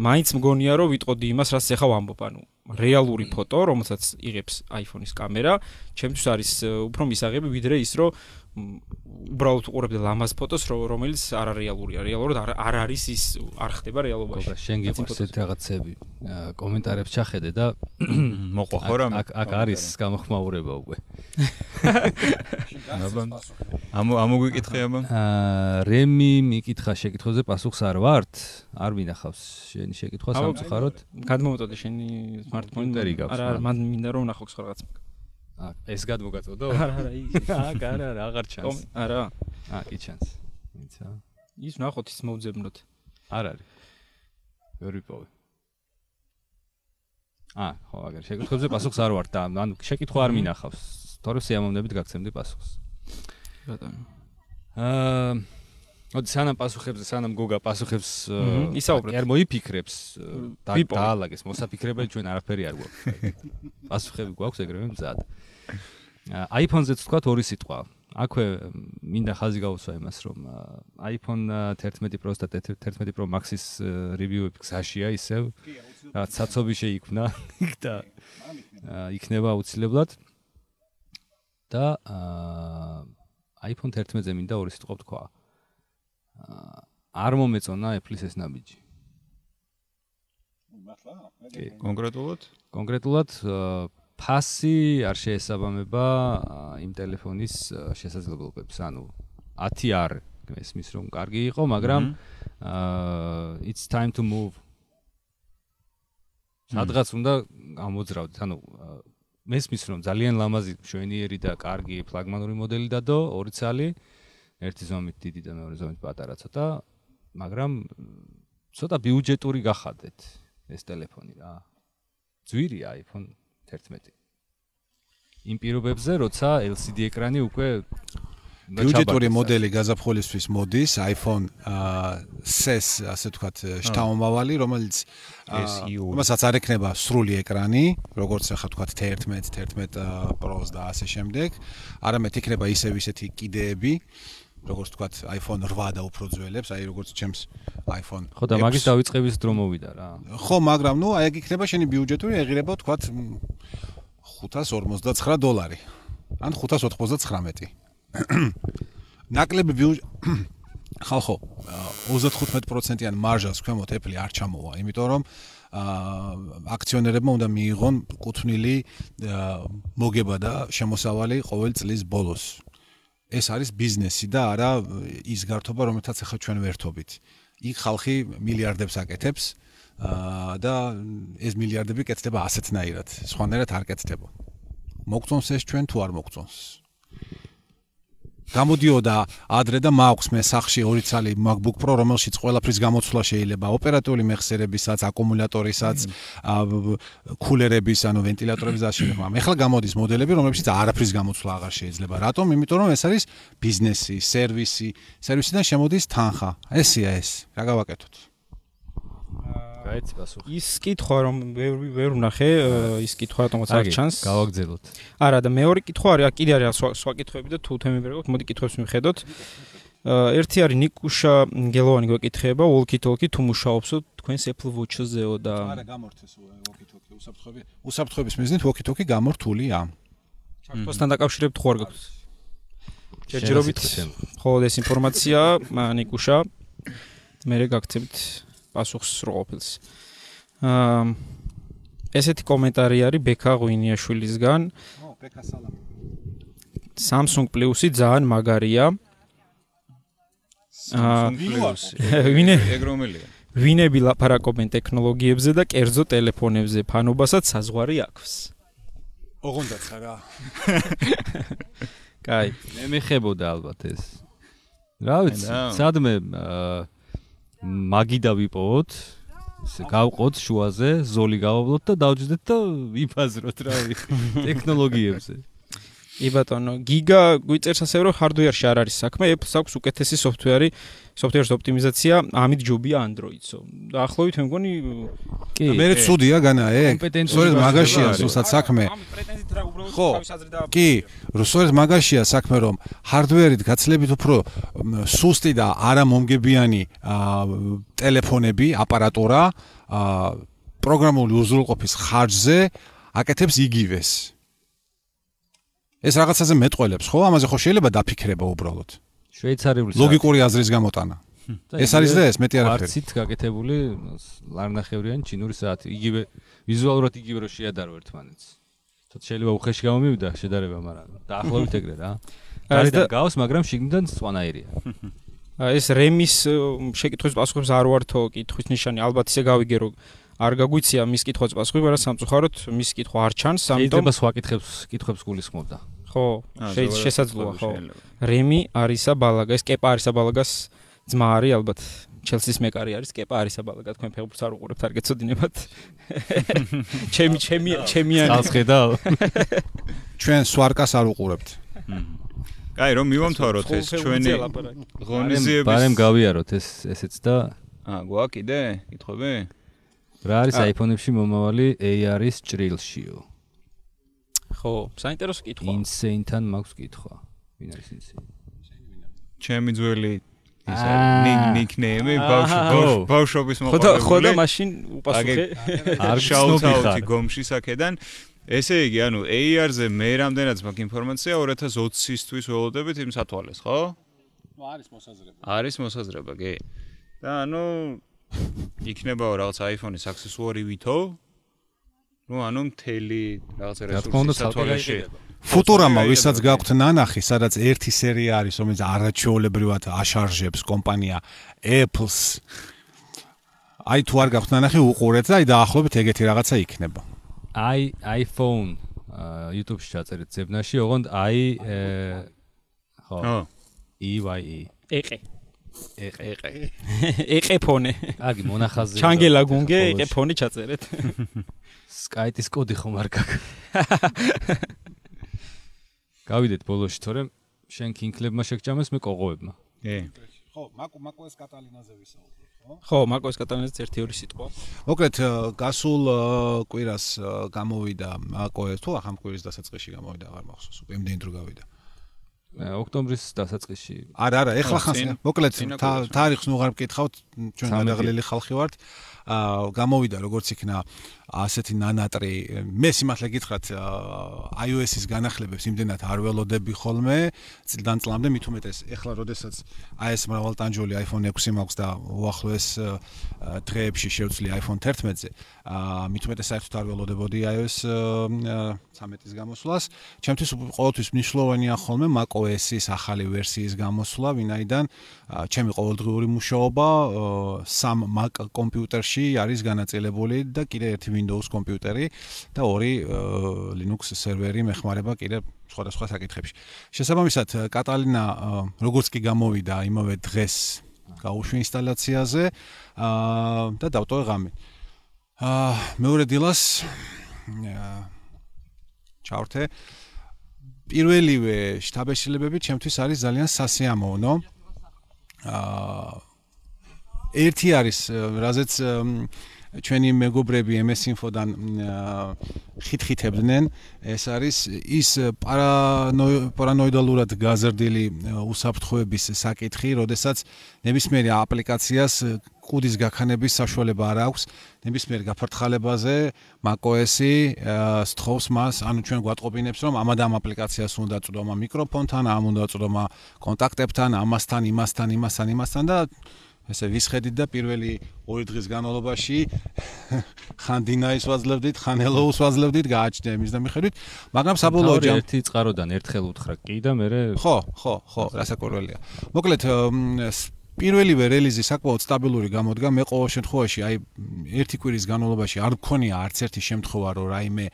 მაინც მგონია რომ ვიტყოდი იმას რაც ეხა ვამბობ ანუ რეალური ფოტო რომელსაც იღებს iPhone-ის კამერა. ჩემთვის არის უფრო მისაღები ვიდრე ის რომ უბრალოდ უყურებდი ლამაზ ფოტოს რომელიც არ არის რეალურია რეალურად არ არ არის ის არ ხდება რეალობაში. გოგრა შენ გიყვარს ეს რაღაცები კომენტარებს ჩახედე და მოყვა ხო რა აქ აქ არის გამოხმაურება უკვე. ამ ამ მოგვიკითხე აბა აა რემი მიკითხა შეკითხვაზე პასუხს არ ვართ? არ მინახავს შენი შეკითხვა სამწუხაროდ? გადმოვუტოდე შენი smartphone-ი არა არა მან მინდა რომ ნახო სხვა რაღაც აა ეს გადმოგაწოდო? არა, არა, ის. აა, არა, არა, აღარ ჩანს. არა. აა, კი ჩანს. იცი. ის ნახოთ ის მოუძებნოთ. არ არის. ვერ ვიპოვე. აა, ხო, აგერ შეკითხვებზე პასუხს არ ვარ და ანუ შეკითხვა არ მინახავს. თორე სიამოვნებით გაგცემდი პასუხს. ბატონო. აა ოდი სანამ პასუხებზე სანამ გოგა პასუხებს ისაუბრეთ. არ მოიფიქრებს და დაალაგეს მოსაფიქრებელი ჩვენ არაფერი არ გვაქვს. პასუხები გვაქვს ეგრევე მზად. iPhone-ზე თქვა ორი სიტყვა. აქვე მინდა ხაზი გავუსვა იმას, რომ iPhone 11 Pro-ს და 11 Pro Max-ის რევიუები გზაშია ისევ. რაღაც საცობი შეიქმნა და იქნება აუცილებლად. და iPhone 11-ზე მინდა ორი სიტყვა თქვა. არ მომეწონა Apple-ის ეს ნაბიჯი. კონკრეტულად? კონკრეტულად ფასი არ შეესაბამება იმ ტელეფონის შესაძლებლობებს. ანუ 10 არ მესმის რომ კარგი იყო, მაგრამ აა it's time to move. სადღაც უნდა გამოძრავდეთ. ანუ მესმის რომ ძალიან ლამაზი, მშვენიერი და კარგი ფლაგმანური მოდელი დადო, ორი ცალი. ერთი ზომით დიდი და მეორე ზომით პატარა ცოტა, მაგრამ ცოტა ბიუჯეტური გახადეთ ეს ტელეფონი რა. ძვირია iPhone 11. იმ პირობებზე, როცა LCD ეკრანი უკვე ბიუჯეტური მოდელი გაზაფხულისთვის მოდის. iPhone SES ასე ვთქვათ შთამომავალი რომელიც რომელსაც არ ექნება სრული ეკრანი როგორც ახლა ვთქვათ 11 11 Pro-ს და ასე შემდეგ. არამედ იქნება ისევ ისეთი კიდეები როგორც ვთქვათ iPhone 8 და უფრო ძველებს აი როგორც ჩემს iPhone ხო და მაგის დავიწყების დრო მოვიდა რა. ხო მაგრამ ნუ აი ეგ იქნება შენი ბიუჯეტური ეღირება ვთქვათ 559 დოლარი. ან 599 ნაკლები ხალხო 35%-იან მარჟას ქვემოთ Apple არ ჩამოვა, იმიტომ რომ აქციონერებმა უნდა მიიღონ კუთვნილი მოგება და შემოსავალი ყოველ წლის ბოლოს. ეს არის ბიზნესი და არა ის გართობა, რომელთაც ახლა ჩვენ ვერთობით. იქ ხალხი მილიარდებს აკეთებს და ეს მილიარდები კეთდება ასეთნაირად, სხვანაირად არ კეთდება. მოგწონს ეს ჩვენ თუ არ მოგწონს? გამოდიოდა ადრე და მაქვს მე სახში ორი ცალი MacBook Pro, რომელშიც ყველაფრის გამოცვლა შეიძლება, ოპერატიული მეხსიერებისაც, აკუმულატორისაც, კულერების, ანუ ვენტილატორების და შემდეგ. ეხლა გამოდის მოდელები, რომლებშიც არაფრის გამოცვლა აღარ შეიძლება. რატომ? იმიტომ რომ ეს არის ბიზნესი, სერვისი, სერვისიდან შემოდის თანხა. ესია ეს. რა გავაკეთოთ? გაიცი პასუხი. ის კითხვა რომ ვერ ვერ ვნახე, ის კითხვა რატომაც არ ჩანს. გავაგზელოთ. არა და მეორე კითხვა არის, კიდე არის სხვა სხვა კითხვები და თუ თემები ვერგოთ, მოდი კითხვებს მიხედოთ. ერთი არის ნიკუშა გელოვანი გვეკითხება, walkie talkie თუ მუშაობსო თქვენს Apple Watch-ზეო და არა გამორთეს walkie talkie უსაფრთხოები. უსაფრთხოების მიზნით walkie talkie გამორთულია. ჩარტოსთან დაკავშირებით ხო არ გაქვს? ჯერჯერობით ხო ეს ინფორმაცია ნიკუშა მე რეგაქცევთ პასუხს როყოფილს. აა ესეთი კომენტარი არის ბექა ღვინიაშვილისგან. ო, ბექა სალამი. Samsung Plus-ი ძალიან მაგარია. Plus. ვინე ეგ რომელია? ვინები ლაპარაკობენ ტექნოლოგიებზე და კერძო ტელეფონებზე, ფანობასაც საზღვარი აქვს. ოღონდაც რა. კაი, მე მეხებოდა ალბათ ეს. რა ვიცი, სადმე აა მაგი დავიპოვოთ ესე გავყოთ შუაზე ზოლი გავავლოთ და დავჯდეთ და ვიფაზროთ რა ვიცი ტექნოლოგიებზე ი ბატონო გიგა გვიწერს ასე რომ hardware-ში არ არის საქმე Apple-ს აქვს უკეთესი software-ი software-ს ოპტიმიზაცია ამით ჯობია Android-სო დაახლოებით მე მგონი კი მე ცუდია განა ეგ სწორედ მაგაშია სულსაც საქმე ხო კი სწორედ მაგაშია საქმე რომ hardware-ით გაცლებით უფრო სუსტი და არა მომგებიანი ტელეფონები აპარატურა პროგრამული უზრუნველყოფის ხარჯზე აკეთებს იგივეს ეს რაღაცაზე მეტყველებს, ხო? ამაზე ხო შეიძლება დაფიქრება უბრალოდ. შვეიცარიული ლოგიკური აზრის გამოტანა. ეს არის და ეს მეტი არაფერი. არცით გაკეთებული ლარნახევრიანი ჩინური საათი. იგივე ვიზუალურად იგივე რო შეადარო ერთმანეთს. თოთ შეიძლება უხეში გამომივიდა შედარება, მაგრამ დაახლოებით ეგრე რა. გარედან გავს, მაგრამ შიგნიდან სვანაირია. ეს რემის შეკითხვის პასუხებს არ ვართო კითხვის ნიშანი, ალბათ ისე გავიგე რომ არ გაგვიცია მის კითხვას პასუხი, მაგრამ სამწუხაროდ მის კითხვა არ ჩანს, ამიტომ შეიძლება სხვა კითხებს კითხებს გულისხმობდა. ხო, შეიძლება შესაძლოა, ხო. რემი არისა ბალაგა, ეს კეპა არისა ბალაგას ძმა არის ალბათ. ჩელსის მეკარი არის კეპა არისა ბალაგა, თქვენ ფეხბურთს არ უყურებთ, არ გეცოდინებათ. ჩემი ჩემი ჩემიანი. წავხედავ. ჩვენ სვარკას არ უყურებთ. კაი, რომ მივამთავროთ ეს ჩვენი ღონისძიების. ბარემ გავიაროთ ეს ესეც და აა, გვაქვს კიდე? კითხები? რა არის iPhone-ებში მომავალი AR-ის ჭრილშიო? ხო, საინტერესო კითხვა. Insane-თან მაქვს კითხვა. ვინ არის Insane? ჩემი ძველი ის ნიკნეიმი ბავშვობის მოყოლებული. ხო, ხო და მაშინ უპასუხე. არ შაუთაუთი გომში საკედან. ესე იგი, ანუ AR-ზე მე რამდენად მაქვს ინფორმაცია 2020-ისთვის ველოდებით იმ სათვალეს, ხო? ნუ არის მოსაზრება. არის მოსაზრება, კი. და ანუ იქნებაო რაღაც iPhone-ის აქსესუარი ვითო. ну, ანუ მთელი რაღაც რესურსი სათვალეში. ფუტურამა, ვისაც გაქვთ ნანახი, სადაც ერთი სერია არის, რომელიც არაჩვეულებრივად აშარჟებს კომპანია Apple-ს. აი თუ არ გაქვთ ნანახი, უყურეთ და აი დაახლოებით ეგეთი რაღაცა იქნება. აი iPhone YouTube-ში ჩაწერეთ ზებნაში, ოღონდ აი ხო. EYE. ეყე. ეყე ეყე. ეყე ფონე. აგი მონახაზზე ჩანგელა გუნგე ეყე ფონი ჩაწერეთ. სკაიტის კოდი ხომ არ გაქვს. გავიდეთ ბოლოში თორემ. შენ კინკლებმა შეგჭამეს მე კოღოებმა. კი ხო მაკო მაკოეს კატალინაზე ვისაუბრებ ხო? ხო მაკოეს კატალინაზე ერთი ორი სიტყვა. მოკლედ გასულ კვირას გამოვიდა მაკოეს თუ ახამ კვირის დასაწყისში გამოვიდა აღარ მახსოვს უკვე იმდენი დრო გავიდა ოქტომბრის დასაწყისში. არა, არა, ეხლა ხანს მოკლედ თარიღს ნუ აღარ მკითხავთ, ჩვენ გადაღლილი ხალხი ვართ. გამოვიდა როგორც იქნა ასეთი ნანატრი. მე სიმართლე გითხრათ iOS-ის განახლებებს იმდენად არ ველოდები ხოლმე. წლიდან წლამდე მით უმეტეს ეხლა როდესაც აი ეს მრავალტანჯოლი iPhone 6 მაქვს და უახლოეს დღეებში შევცვლი iPhone 11-ზე აა მით უმეტეს საერთოდ არ ველოდებოდი iOS 13-ის გამოსვლას. ჩემთვის ყოველთვის მნიშვნელოვანია ხოლმე macOS-ის ახალი ვერსიის გამოსვლა ვინაიდან ჩემი ყოველდღიური მუშაობა სამ Mac კომპიუტერში არის განაწილებული და კიდე ერთი Windows კომპიუტერი და ორი Linux სერვერი მეხმარება კიდე სხვადასხვა საკითხებში. შესაბამისად, კატალინა როგორც კი გამოვიდა იმავე დღეს გაუშვი ინსტალაციაზე და დავტოვე ღამე. აა მეორე დილას ჩავრთე პირველივე შტაბეშილებები ჩემთვის არის ძალიან სასიამოვნო. აა ერთი არის, რაზეც ჩვენი მეგობრები MS Info-დან ხითხითებდნენ, ეს არის ის პარანოიდალურად გაზრდილი უსაფრთხოების საკითხი, როდესაც ნებისმიერი აპლიკაციას კუდის გაქანების საშუალება არ აქვს. ნებისმიერ გაფართხალებაზე macOS-ი სთხოვს მას, ანუ ჩვენ გვატყობინებს, რომ ამად ამ აპლიკაციას უნდა წვდომა მიკროფონთან, ამ უნდა წვდომა კონტაქტებთან, ამასთან, იმასთან, იმასთან, იმასთან და ესე ვისხედით და პირველი ორი დღის განმავლობაში ხან დინაის ვაძლევდით, ხან ელოუს ვაძლევდით, გააჩნდა იმის და მიხედვით, მაგრამ საბოლოო ჯამ ერთი წყაროდან ერთხელ უთხრა კი და მე ხო, ხო, ხო, რასაკვირველია. მოკლედ პირველივე რელიზი საკმაოდ სტაბილური გამოდგა. მე ყოველ შემთხვევაში აი ერთი კვირის განმავლობაში არ მქონია არც ერთი შემთხვევა, რომ რაიმე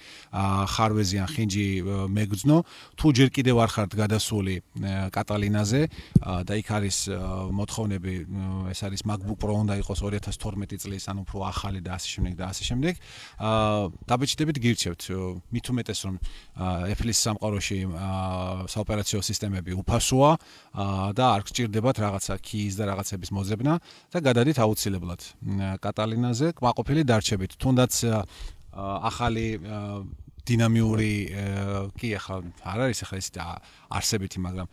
ხარვეზიან ხინჯი მეგძნო. თუ ჯერ კიდევ არ ხართ გადასული კატალინაზე და იქ არის მოთხოვნები, ეს არის MacBook Pro უნდა იყოს 2012 წლის, ანუ უფრო ახალი და ასე შემდეგ და ასე შემდეგ. აა დაბეჭდებით გირჩევთ. მით უმეტეს რომ Apple-ის სამყაროში საოპერაციო სისტემები უფასოა და არ გჭირდებათ რაღაცა keys და რაღაცების მოძებნა და გადადით აუცილებლად კატალინაზე კვაყოფილი დარჩებით თუნდაც ახალი დინამიური კი ახლა არ არის ახლა ეს არსებითი მაგრამ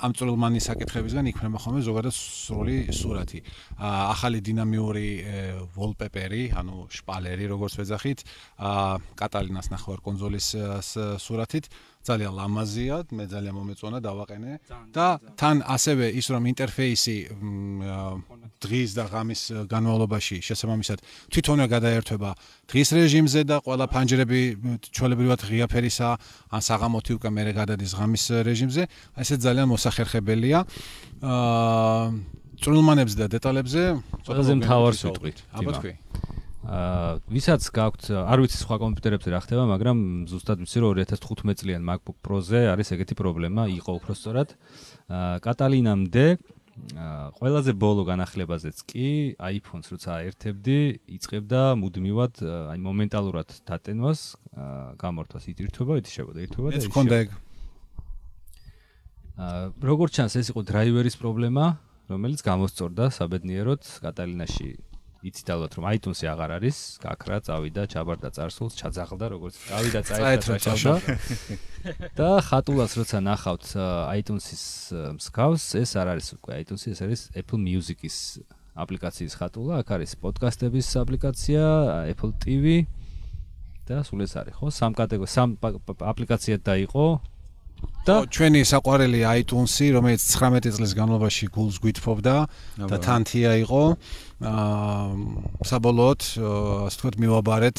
ამ წვრილმანი საკითხებისგან იქმნება ხოლმე ზოგადად სრული სურათი. ახალი დინამიური wallpaper-ი, ანუ შპალერი, როგორც ვეძახით, კატალინას ნახევარ კონსოლის სურათით, ძალიან ლამაზია, მე ძალიან მომეწონა დავაყენე და თან ასევე ის რომ ინტერფეისი დღის და ღამის განმავლობაში შესაბამისად თვითონვე გადაერთვება დღის რეჟიმზე და ყველა ფანჯრები ჩვეულებრივად ღია ფერისა ან საღამოთი უკვე მერე გადადის ღამის რეჟიმზე, ესე ძალიან მოსახერხებელია. აა წრულმანებზე და დეტალებზე ყველაზე მთავარს ვიტყვით. აბა თქვი. აა ვისაც გაქვთ, არ ვიცი სხვა კომპიუტერებზე რა ხდება, მაგრამ ზუსტად ვიცი რომ 2015 წლიან MacBook Pro-ზე არის ეგეთი პრობლემა, იყო უფრო სწორად. აა კატალინამდე ყველაზე ბოლო განახლებაზეც კი iPhone-ს როცა აერთებდი, იწებდა მუდმივად, აი მომენტალურად დატენვას, გამორთვას იტირთვება, ეთიშებოდა, ეთიშებოდა. ეს მქონდა ეგ. აა როგორც ჩანს, ეს იყო დრაივერის პრობლემა, რომელიც გამოსწორდა საბედნიეროდ კატალინაში იცით ალბათ რომ iTunes-ი აღარ არის, გაქრა, წავიდა, ჩაბარდა წარსულს, ჩაძაღლდა როგორც წავიდა, წაერთვა ჩავდა. და ხატულას როცა ნახავთ iTunes-ის მსგავს, ეს არ არის უკვე iTunes-ი, ეს არის Apple Music-ის აპლიკაციის ხატულა, აქ არის პოდკასტების აპლიკაცია, Apple TV და სულ ეს არის, ხო? სამ კატეგორია, სამ აპლიკაციად დაიყო, და ჩვენი საყვარელი iTunes-ი, რომელიც 19 წლის განმავლობაში გულს გვითფობდა და თანთია იყო. აა საბოლოოდ, ასე ვთქვათ, მივაბარეთ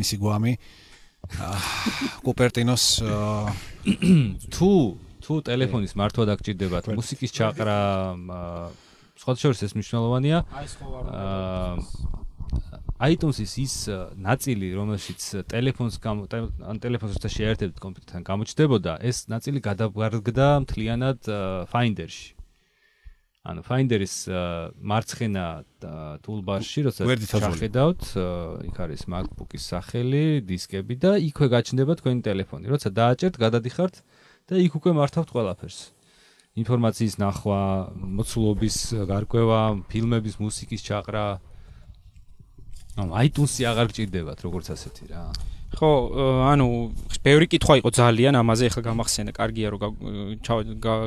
მისი გვამი. კუპერტინოს თუ თუ ტელეფონის მართვა დაგჭირდებათ მუსიკის ჩაყრა სხვა შორის ეს მნიშვნელოვანია. აა iTunes-ის ის ნაწილი, რომელშიც ტელეფონს ან ტელეფონს როცა შეერთებთ კომპიუტერთან გამოჩნდებოდა, ეს ნაწილი გადავარგდა მთლიანად Finder-ში. ანუ Finder-ის მარცხენა toolbar-ში, როცა შეხედავთ, იქ არის MacBook-ის სახელი, დისკები და იქვე გაჩნდება თქვენი ტელეფონი. როცა დააჭერთ, გადადიხართ და იქ უკვე მართავთ ყველაფერს. ინფორმაციის ნახვა, მოცულობის გარკვევა, ფილმების, მუსიკის ჩაყრა, ანუ iTunes-ი აღარ გჭირდებათ როგორც ასეთი რა. ხო, ანუ ბევრი კითხვა იყო ძალიან ამაზე, ახლა გამახსენე, კარგია რომ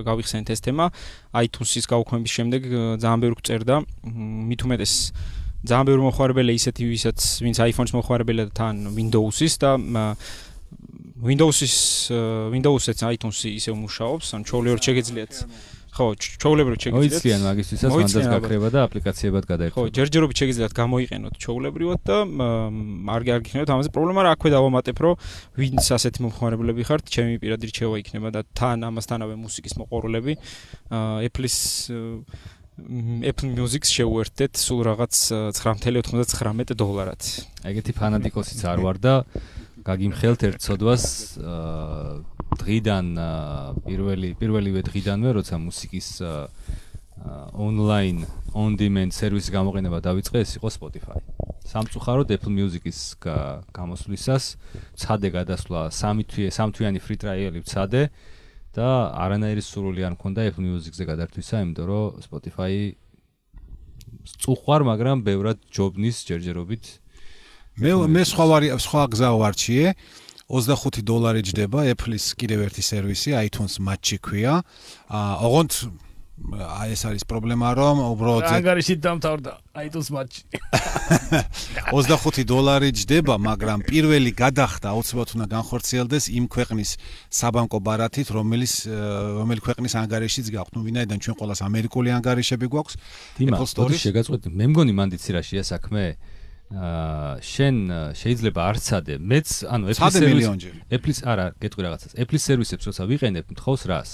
გავიხსენეთ ეს თემა. iTunes-ის გაუქმების შემდეგ ძალიან ბევრი გწერდა, მით უმეტეს ძალიან ბევრი მოხარებელია ისეთი ვისაც ვინც iPhone-ს მოხარებელია და თან Windows-ის და Windows-ის Windows-იც iTunes-ი ისე მუშაობს, ან ჩოვლიერად შეგეძლიათ ხო, ჩოვლებრივ შეგიძლიათ. მოიცლიან მაგისთვისაც მანდაც გაქრება და აპლიკაციებად გადაიხო. ხო, ჯერჯერობით შეგიძლიათ გამოიყენოთ ჩოვლებრივად და არ გაგიქნებოთ ამაზე პრობლემა რა აქვე დავამატებ, რომ ვინც ასეთი მომხმარებლები ხართ, ჩემი პირადი რჩევა იქნება და თან ამასთანავე მუსიკის მოყორულები Apple-ის Apple Music-ს შეუერთდეთ სულ რაღაც 9.99 დოლარად. ეგეთი ფანატიკოსიც არ ვარ და გაგიმხელთ ერთ ცოდვას დღიდან პირველი პირველივე დღიდანვე როცა მუსიკის ონლაინ on demand სერვისის გამოყენება დაიწყე ეს იყო Spotify. სამწუხაროდ Apple Music-ის გამოსვლისას ცადე გადასვლა სამი თვე სამთვიანი free trial-ი ცადე და არანაირი სურვილი არ მქონდა Apple Music-ზე გადართვისა, იმიტომ რომ Spotify წუხვარ, მაგრამ ბევრად ჯობნის ჯერჯერობით მე მე სხვა ვარი სხვა გზა ვარჩიე 25 დოლარი ჯდება Apple-ის კიდევ ერთი სერვისი iTunes Match ქვია. აა ოღონდ აი ეს არის პრობლემა რომ უბრალოდ ანგარიში დამთავრდა iTunes Match. 25 დოლარი ჯდება, მაგრამ პირველი გადახდა აუცილებლად უნდა განხორციელდეს იმ ქვეყნის საბანკო ბარათით, რომელიც რომელი ქვეყნის ანგარიშიც გაქვთ. ნუ ვინაიდან ჩვენ ყოველას ამერიკული ანგარიშები გვაქვს Apple Store-ში. შეგაწყვეტ, მე მგონი მან დიცირაშია საქმე. აა შენ შეიძლება არცადე მეც ანუ Apple სერვისი Apple-ის არა გეტყვი რაღაცას. Apple-ის სერვისებს როცა ვიყენებ მთხოვს რას?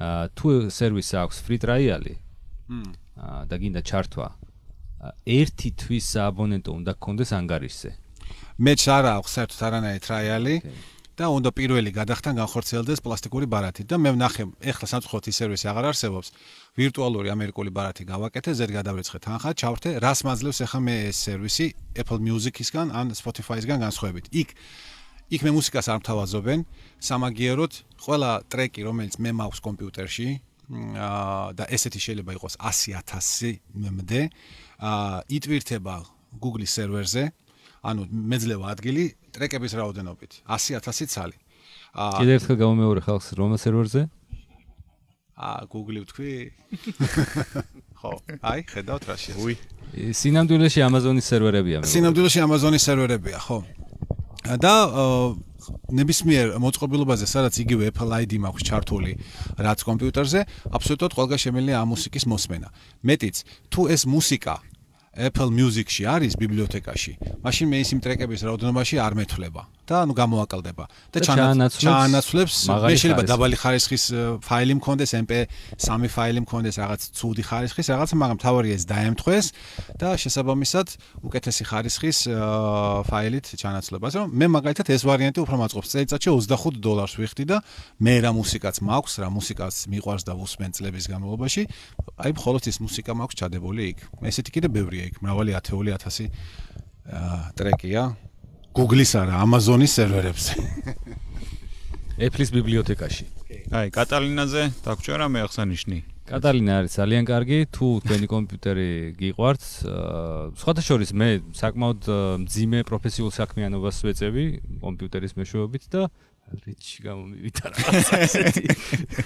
აა თუ სერვისი აქვს free trial-ი აა და გინდა ჩართვა ერთი თვის აბონენტო უნდა გქონდეს ანგარიშზე. მეც არა აქვს საერთოდ არანაირი trial-ი და უნდა პირველი გადახთან განხორციელდეს პლასტიკური ბარათი და მე ვნახე ეხლა სამწუხაროდ ის სერვისი აღარ არსებობს. ვირტუალური ამერიკული ბარათი გავაკეთე ზედ გადავრიცხე თანხა ჩავრთე რას მაძლევს ახლა მე ეს სერვისი Apple Music-ისგან ან Spotify-ისგან განსხვავებით. იქ იქ მე მუსიკას არ მთავაზობენ სამაგიეროდ ყველა ტრეკი რომელიც მე მაქვს კომპიუტერში და ესეთი შეიძლება იყოს 100000 მმდ იტვირთება Google-ის სერვერზე ანუ მეძლევა ადგილი ტრეკების რაოდენობით 100000 ცალი. აა კიდევ ერთხელ გამომეორე ხალხს რომელ სერვერზე? აა Google-ი ვთქვი. ხო, აი, ხედავთ რა შეიძლება. უი. სინამდვილეში Amazon-ის სერვერებია. სინამდვილეში Amazon-ის სერვერებია, ხო. და ნებისმიერ მოწყობილობაზე, სადაც იგივე Apple ID მაქვს ჩართული რაც კომპიუტერზე, აბსოლუტურად ყველგან შემიძლია ამ მუსიკის მოსმენა. მეტიც, თუ ეს მუსიკა Apple Music-ში არის ბიბლიოთეკაში, მაშინ მე ისიმ ტრეკების რაოდენობაში არ მეთვლება და ანუ გამოაკლდება და ჩაანაცვლებს მე შეიძლება დაბალი ხარისხის ფაილი მქონდეს MP3 ფაილი მქონდეს რაღაც ცუდი ხარისხის რაღაცა მაგრამ თავარია ეს დაემთხვეს და შესაბამისად უკეთესი ხარისხის ფაილით ჩაანაცვლება ასე რომ მე მაგალითად ეს ვარიანტი უფრო მაწყობს. წელიწადში 25 დოლარს ვიხდი და მე რა მუსიკაც მაქვს რა მუსიკას მიყვარს და ვუსმენ წლების განმავლობაში აი მხოლოდ ის მუსიკა მაქვს ჩადებული იქ. ესეთი კიდე ბევრია იქ მრავალი ათეული ათასი ტრეკია Google-ის არა, Amazon-ის სერვერებზე. Apple-ის ბიბლიოთეკაში. აი, კატალინაზე დაგჭერა მე ახსანიშნი. კატალინა არის ძალიან კარგი, თუ თქვენი კომპიუტერი გიყვართ, სხვათა შორის მე საკმაოდ მძიმე პროფესიულ საქმიანობას ვეწევი კომპიუტერის მეშვეობით და რიჩი გამომივითარა ასეთი.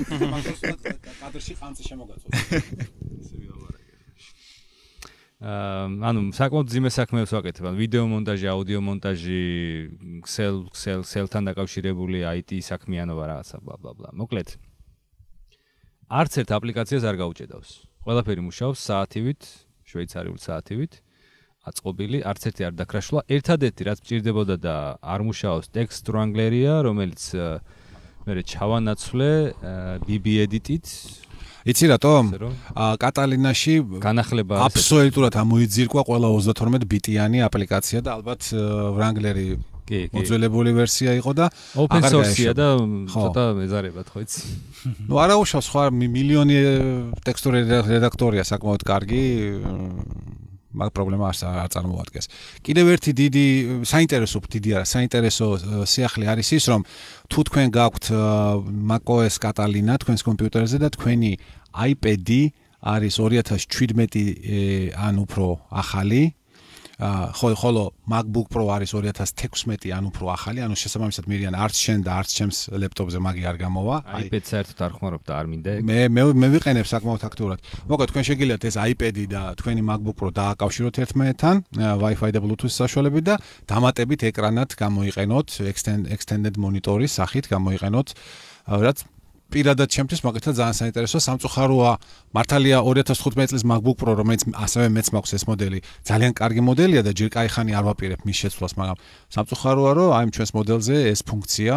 კადრში ხანძი შემოგაწოდა. ანუ საკმაოდ ძიმე საქმეებს ვაკეთებ, ანუ ვიდეო მონტაჟი, აუდიო მონტაჟი, Excel, Excel, Excel-თან დაკავშირებული IT საქმიანობა რაღაცა bla bla bla. მოკლედ. არც ერთ აპლიკაციას არ გაუჭედავს. ყველაფერი მუშაობს საათივით, შვეიცარიული საათივით. აწყობილი, არც ერთი არ დაკრაშლა. ერთადერთი რაც მჭირდებოდა და არ მუშაობს text wrangler-ია, რომელიც მე ჩავანაცვლე BB edit-ით, იცი რატომ? კატალინაში განახლება აბსოლუტურად ამოიძირკვა ყველა 32 ბიტიანი აპლიკაცია და ალბათ Wrangler-ი კი, კი. მოძველებული ვერსია იყო და open source-ია და ცოტა ეზარებათ ხო იცი? ნუ არა უშავს ხო მილიონი ტექსტური რედაქტორია საკმაოდ კარგი მაგ პრობლემა არ წარმოადგენს. კიდევ ერთი დიდი საინტერესო დიდი არა, საინტერესო სიახლე არის ის, რომ თუ თქვენ გაქვთ macOS Catalina თქვენს კომპიუტერზე და თქვენი iPad-ი არის 2017 ან უფრო ახალი, ხო ხოლო MacBook Pro არის 2016 ან უფრო ახალი, ანუ შესაბამისად მირიან არც შენ და არც ჩემს ლეპტოპზე მაგი არ გამოვა. iPad საერთოდ არ ხმარობ და არ მინდა. მე მე მე ვიყენებ საკმაოდ აქტიურად. მოკლედ თქვენ შეგიძლიათ ეს iPad-ი და თქვენი MacBook Pro დააკავშიროთ ერთმანეთთან Wi-Fi და Bluetooth საშუალებით და დამატებით ეკრანად გამოიყენოთ extended monitors სახით გამოიყენოთ რაც პირადად ჩემთვის მაგალითად ძალიან საინტერესოა სამწუხაროა მართალია 2015 წლის MacBook Pro რომელიც ასევე მეც მაქვს ეს მოდელი ძალიან კარგი მოდელია და ჯერ кай ხანი არ ვაპირებ მის შეცვლას მაგრამ სამწუხაროა რომ აი ჩვენს მოდელზე ეს ფუნქცია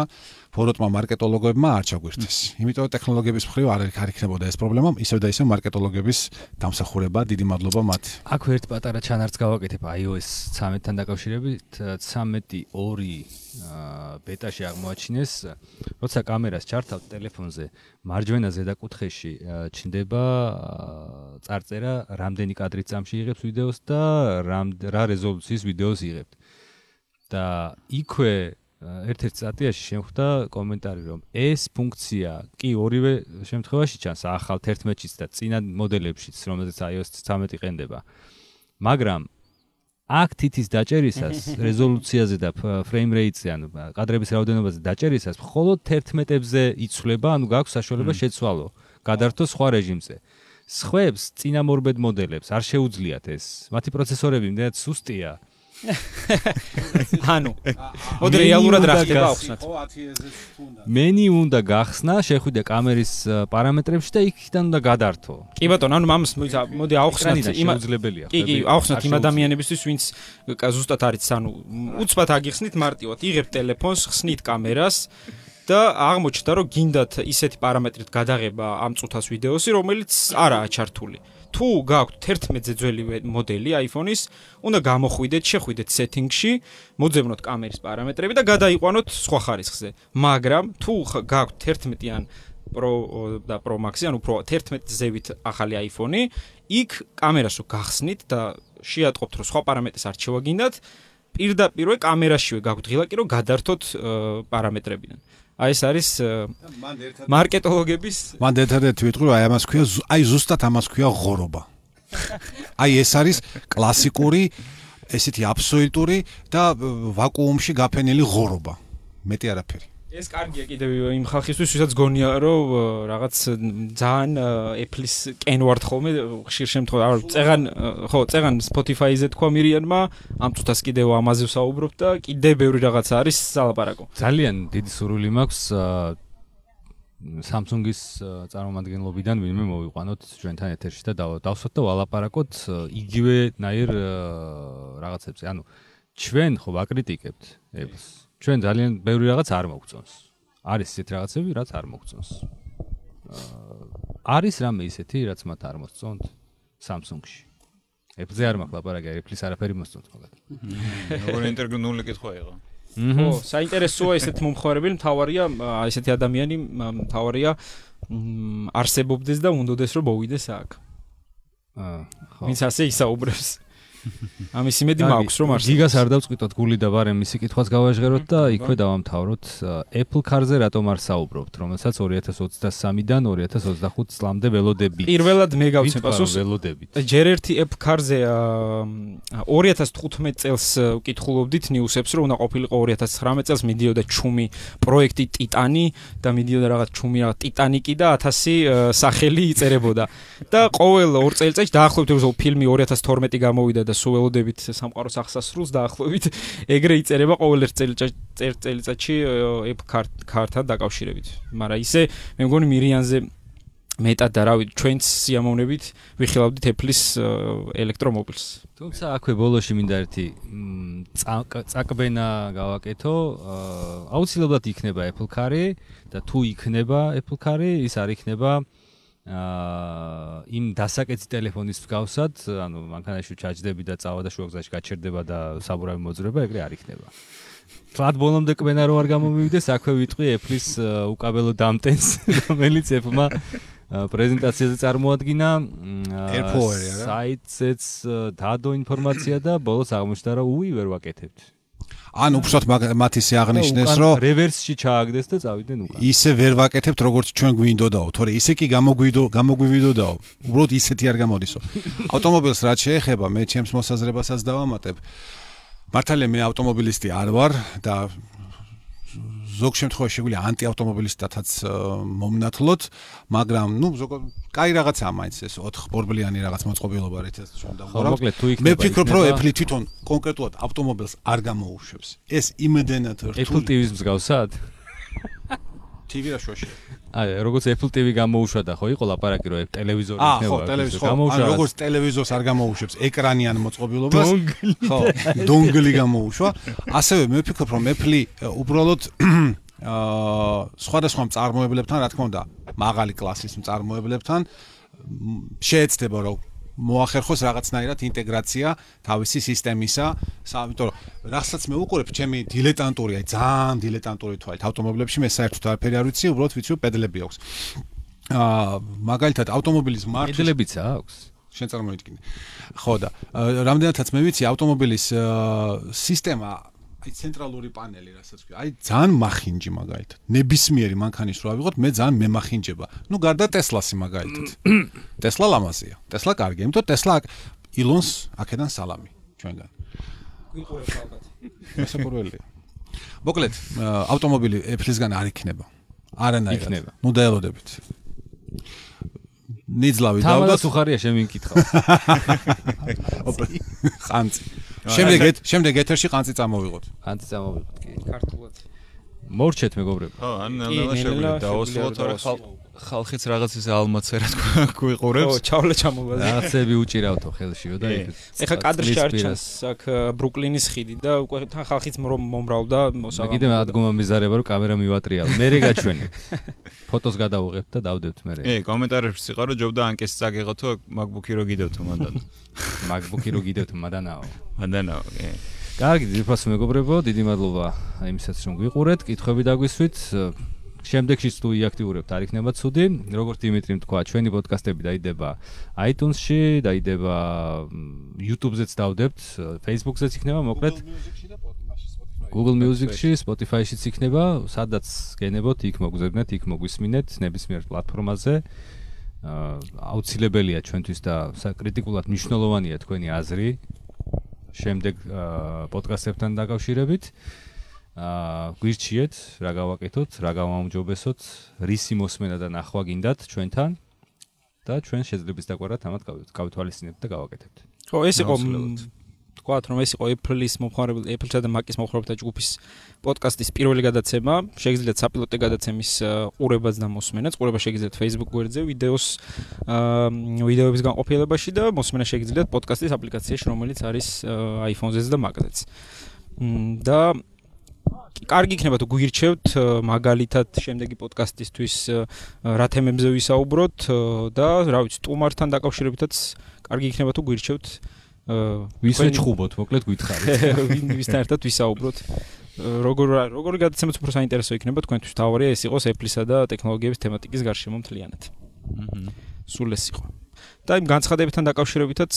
ფოროტმა მარკეტოლოგებმა არ ჩაგვირთეს. იმიტომ რომ ტექნოლოგიების მხრივ არ არ იქნებოდა ეს პრობლემა, ისევ და ისევ მარკეტოლოგების დამსახურება, დიდი მადლობა მათ. აქ ერთ პატარა ჩანართს გავაკეთებ iOS 13-თან დაკავშირებით, 13.2 ბეტაში აღმოაჩინეს, როცა კამერას ჩართავთ ტელეფონზე, მარჯვენა ზედა კუთხეში ჩნდება წარწერა, რამდენი კადრით წამში იღებს ვიდეოს და რა რეზოლუციის ვიდეოს იღებთ. და იქვე ერთ-ერთ სტატიაში შემხვდა კომენტარი რომ ეს ფუნქცია კი ორივე შემთხვევაში ჩანს ახალ 11-ში და წინა მოდელებშიც რომელზეც iOS 13 ყენდება. მაგრამ აქ თითის დაჭერისას რეზოლუციაზე და ფრეიმ რეიტზე ანუ კადრების რაოდენობაზე დაჭერისას მხოლოდ 11-ებზე იცვლება ანუ გაქვს საშუალება შეცვალო გადართო სხვა რეჟიმზე. სხვებს წინამორბედ მოდელებს არ შეუძლიათ ეს. მათი პროცესორები მეტად სუსტია ანუ მოდი რეალურად რა ხდება ახსნათ. მენი უნდა გახსნა შეხვიდე კამერის პარამეტრებში და იქიდან უნდა გადართო. კი ბატონო ანუ მამს მოდი ახსნათ იმ შეუძლებელია კი კი ახსნათ იმ ადამიანებისთვის ვინც ზუსტად არის ანუ უცბად აგიხსნით მარტივად. იღებ ტელეფონს ხსნით კამერას და აღმოჩნდა რომ გინდათ ისეთი პარამეტრით გადაღება ამ წუთას ვიდეოსი რომელიც არაა ჩართული თუ გაქვთ 11-ზე ძველი მოდელი iPhone-ის, უნდა გამოხვიდეთ, შეხვიდეთ setting-ში, მოძებნოთ კამერის პარამეტრები და გადაიყვანოთ სხვა ხარისხზე. მაგრამ თუ გაქვთ 11-იან Pro და Pro Max-ი, ანუ უფრო 11 ზევით ახალი iPhone-ი, იქ კამერას რო გახსნით და შეატყობთ, რომ სხვა პარამეტრებს არჩევა გინდათ, პირდაპირ კამერაშივე გაქვთ ღილაკი, რომ გადართოთ პარამეტრებიდან. აი ეს არის მარკეტოლოგების მან ერთადერთი ვიტყვი რომ აი ამას ქვია აი ზუსტად ამას ქვია ღორობა. აი ეს არის კლასიკური ესეთი აბსოლუტური და ვაკუუმში გაფენილი ღორობა. მეტი არაფერი ეს კარგია კიდევ იმ ხალხისთვის, ვისაც გონია, რომ რაღაც ძალიან Apple-ის კენ ვართ ხოლმე ხშირ შემთხვევაში. წეგან ხო, წეგან Spotify-ზე თქვა მირიანმა, ამ წუთას კიდევ ამაზე ვსაუბრობ და კიდევ ბევრი რაღაც არის სალაპარაკო. ძალიან დიდი სურვილი მაქვს Samsung-ის წარმომადგენლობიდან ვინმე მოვიყვანოთ ჩვენთან ეთერში და დავსვათ და ვალაპარაკოთ იგივე ნაირ რაღაცებზე. ანუ ჩვენ ხო ვაკრიტიკებთ Apple-ს. ჩვენ ძალიან ბევრი რაღაც არ მოგწონს. არის ისეთ რაღაცები, რაც არ მოგწონს. აა არის რამე ისეთი, რაც მათ არ მოსწონთ Samsung-ში. Apple-ზე არ მაქვს ლაპარაკი, Apple-ის არაფერი მოსწონთ მაგათ. როგორ ინტერგრუნული კითხვა იყო? ხო, საინტერესოა ესეთ მომხმარებელი, მთავარია ესეთი ადამიანი, მთავარია არსებობდეს და უნდადეს რომ მოვიდეს აქ. აა, ხო. ვინც ასე ისაუბრებს? ამის იმედი მაქვს რომ არსებობს. გიგას არ დავწყვიტოთ გული და ბარემ მისი კითხვას გავაჟღეროთ და იქვე დავამთავროთ. Apple Car-ზე რატომ არ საუბრობთ, რომელსაც 2023-დან 2025 წლამდე ველოდები. პირველად მე გავცემ პასუხს ველოდებით. ჯერ ერთი Apple Car-ზე 2015 წელს ვკითხულობდით ნიუსებს, რომ უნდა ყოფილიყო 2019 წელს მიდიოდა ჩუმი პროექტი Titani და მიდიოდა რაღაც ჩუმი რა Titanic-ი და 1000 სახელი იწერებოდა. და ყოველ 2 წელიწადში დაახლოებით როგორ ფილმი 2012 გამოვიდა და სულ ველოდებით სამყაროს ახსასრულს დაახლოებით ეგრე იწერება ყოველ ერთ წელიწადში app card-თან დაკავშირებით. მაგრამ ისე მე მგონი მირიანზე მეტად და რავი ჩვენც სიამოვნებით ვიხილავდით Apple-ის ელექტრომობილს. თუმცა აქვე ბოლოში მინდა ერთი წაკბენა გავაკეთო. აუცილებლად იქნება Apple Car-ი და თუ იქნება Apple Car-ი, ის არ იქნება აა იმ დასაკეთი ტელეფონის მსგავსად, ანუ მანქანაში ჩაჯდები და წავა და შუაგზაში გაჩერდება და საბურავი მოძრება, ეგრე არ იქნება. კლად ბოლომდე კბენა რო არ გამომივიდეს, აქვე ვიტყვი Apple-ის უკაბელო დამტენს, რომელიც Apple-მა პრეზენტაციაზე წარმოადგინა. საიტზეც დადო ინფორმაცია და ბოლოს აღმოჩნდა, რომ უი ვერ ვაკეთებთ. ან უბრალოდ მათი სიაღნიშნეს რომ რევერსში ჩააგდეს და წავიდნენ უკან. ისე ვერ ვაკეთებთ როგორც ჩვენ გვინდოდაო, თორე ისე კი გამოგვიდო, გამოგვივიდოდაო. უბრალოდ ისეთი არ გამოდისო. ავტომობილს რაც შეეხება, მე ჩემს მოსაზრებასაც დავამატებ. მართალია მე ავტომობილისტი არ ვარ და ზოგ შემთხვევაში შეგვიძლია ანტიავტომობილისტათაც მომნათლოთ, მაგრამ ნუ ზოგ კაი რაღაცაა მაინც ეს 4 ბორბლიანი რაღაც მოწყობილობა რითაც ჩვენ დავუყურავთ. მე ვფიქრობ, რომ Apple თვითონ კონკრეტულად ავტომობილს არ გამოუშვებს. ეს იმედენად რთული. Apple TV-ს მსგავსად? TV რა შოშე? აი, როგორც Apple TV გამოუშვა და ხო იყო ლაპარაკი რომ ტელევიზორი იქნება. ხო, ტელევიზორი გამოუშვა. ან როგორც ტელევიზორს არ გამოუშვებს ეკრანიან მოწყობილობას. ხო, დონგლი გამოუშვა. ასევე მე ვფიქრობ რომ Apple უბრალოდ აა სხვადასხვა წარმოებლებთან, რა თქმა უნდა, მაღალი კლასის წარმოებლებთან შეეცდება რომ მოახერხოს რაღაცნაირად ინტეგრაცია თავისი სისტემისა, იმიტომ რომ რასაც მე უყურებ, ჩემი დილეტანტური, აი ძალიან დილეტანტური თვალით ავტომობილებში მე საერთოდ არაფერი არ ვიცი, უბრალოდ ვიცი რომ პედლები აქვს. აა მაგალითად ავტომობილის მარკა პედლებიც აქვს. შენ წარმოიდგინე. ხო და რამდენადაც მე ვიცი ავტომობილის სისტემა აი ცენტრალური პანელი რასაც ვქი. აი ძალიან მახინჯი მაგალითად. ნებისმიერი მანქანის რო ავიღოთ, მე ძალიან მემახინჯება. ნუ გარდა ტესლასი მაგალითად. ტესლა ლამაზია. ტესლა კარგია, იმიტომ ტესლა ილონს აქედან სალამი ჩვენგან. გიყურებ ალბათ. მოსაყურველია. მოკლედ, ავტომობილი Apple-ისგან არ იქნება. არანაირად. იქნება. ნუ დაელოდებით. ნიძლავი დავდა. თამაშ უხარია შემიკითხა. ოპა. ხანცი. შემდეგ შემდეგ ეთერში ყანწი წამოვიღოთ. ყანწი წამოვიღოთ კი. ქართულად. მორჩეთ მეგობრებო. ხო, ან ნელა შეგვიძლია დაოსლოთ რა ხალხიც რაღაც ის ალმაცერა გვიყურებს. ხო, ჩავლა ჩამოვაზე. რაღაცები უჭირავთო ხელშიო და იქ. ეხა კადრში არ ჩანს აქ ბრუკლინის ხიდი და უკვე თან ხალხიც მომრავლდა მოსავალ. მე კიდე ადგომა მიზარება რომ კამერა მივატრიალ. მე რეგაჩვენი. ფოტოს გადავუღებ და დავდებთ მე. ე, კომენტარებში სიყარო ჯობდა ანკეს წაგიღოთო MacBook-ი რო გიდევთო მანდან. MacBook-ი რო გიდევთო მანდანაო. მანდანაო, კი. კარგი, ძირფას მეგობრებო, დიდი მადლობა იმისაც რომ გვიყურეთ, კითხვები დაგვისვით. შემდეგში თუ იაქტიურებთ არ იქნება ცუდი. როგორც დიმიტრი თქვა, ჩვენი პოდკასტები დაიდება iTunes-ში, დაიდება YouTube-ზეც დავდებთ, Facebook-ზეც იქნება, მოკლედ Google Music-ში, Spotify-შიც იქნება, სადაც გენებოთ, იქ მოგზავნეთ, იქ მოგვისმინეთ ნებისმიერ პლატფორმაზე. აუცილებელია ჩვენთვის და საკრიტიკულად მნიშვნელოვანია თქვენი აზრი შემდეგ პოდკასტებთან დაკავშირებით. აა გვირჩიეთ, რა გავაკეთოთ, რა გავამჯობესოთ, რისი მოსმენა და ნახვა გინდათ ჩვენთან და ჩვენ შეძლებს დაგვარად ამათ გავითვალისწინებთ და გავაკეთებთ. ხო, ეს იყო თქვათ, რომ ეს იყო Apple-ის მომხმარებელი, Apple-სა და Mac-ის მომხმარებელთა ჯგუფის პოდკასტის პირველი გადაცემა. შეგიძლიათ საპილოტე გადაცემის ყურებაც და მოსმენაც. ყურება შეგიძლიათ Facebook გვერდზე, ვიდეოს ვიდეოების განყოფილებაში და მოსმენა შეგიძლიათ პოდკასტის აპლიკაციაში, რომელიც არის iPhone-ზეც და Mac-ზეც. და კარგი იქნება თუ გვირჩევთ მაგალითად შემდეგი პოდკასტისთვის რა თემებზე ვისაუბროთ და რა ვიცი სტუმართან დაკავშირებითაც კარგი იქნება თუ გვირჩევთ ვისო ჩხუბოთ მოკლედ გითხარით. ვინ ვისთან ერთად ვისაუბროთ. როგორ როგორ გადაცემაც უფრო საინტერესო იქნება თქვენთვის თავარია ეს იყოს Apple-ისა და ტექნოლოგიების თემატიკის გარშემო მთლიანად. აჰა სულ ეს იყო. და იმ განცხადებებთან დაკავშირებითაც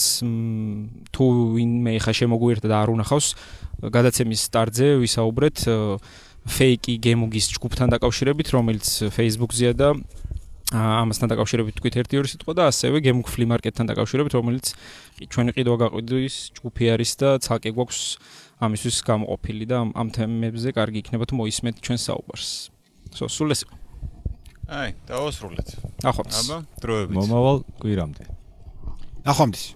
თუ ვინმე ხა შემოგვიერთა და არ უნახავს გადაცემის სტარტზე ვისაუბრეთ ფეიკი გემუგის ჯგუფთან დაკავშირებით, რომელიც Facebook-ზეა და ამასთან დაკავშირებით თქვით ერთი ორი სიტყვა და ასევე გემუგ ფლი მარკეტთან დაკავშირებით, რომელიც ჩვენი ყიდვა გაყიდვის ჯგუფი არის და ცალკე გვაქვს ამისთვის გამოყოფილი და ამ თემებზე კარგი იქნება თუ მოისმენთ ჩვენ საუბარს. სო სულ ეს აი, დაოსრულეთ. ახოთ. აბა, დროებით. მომავალ კვირამდე. ახომდის.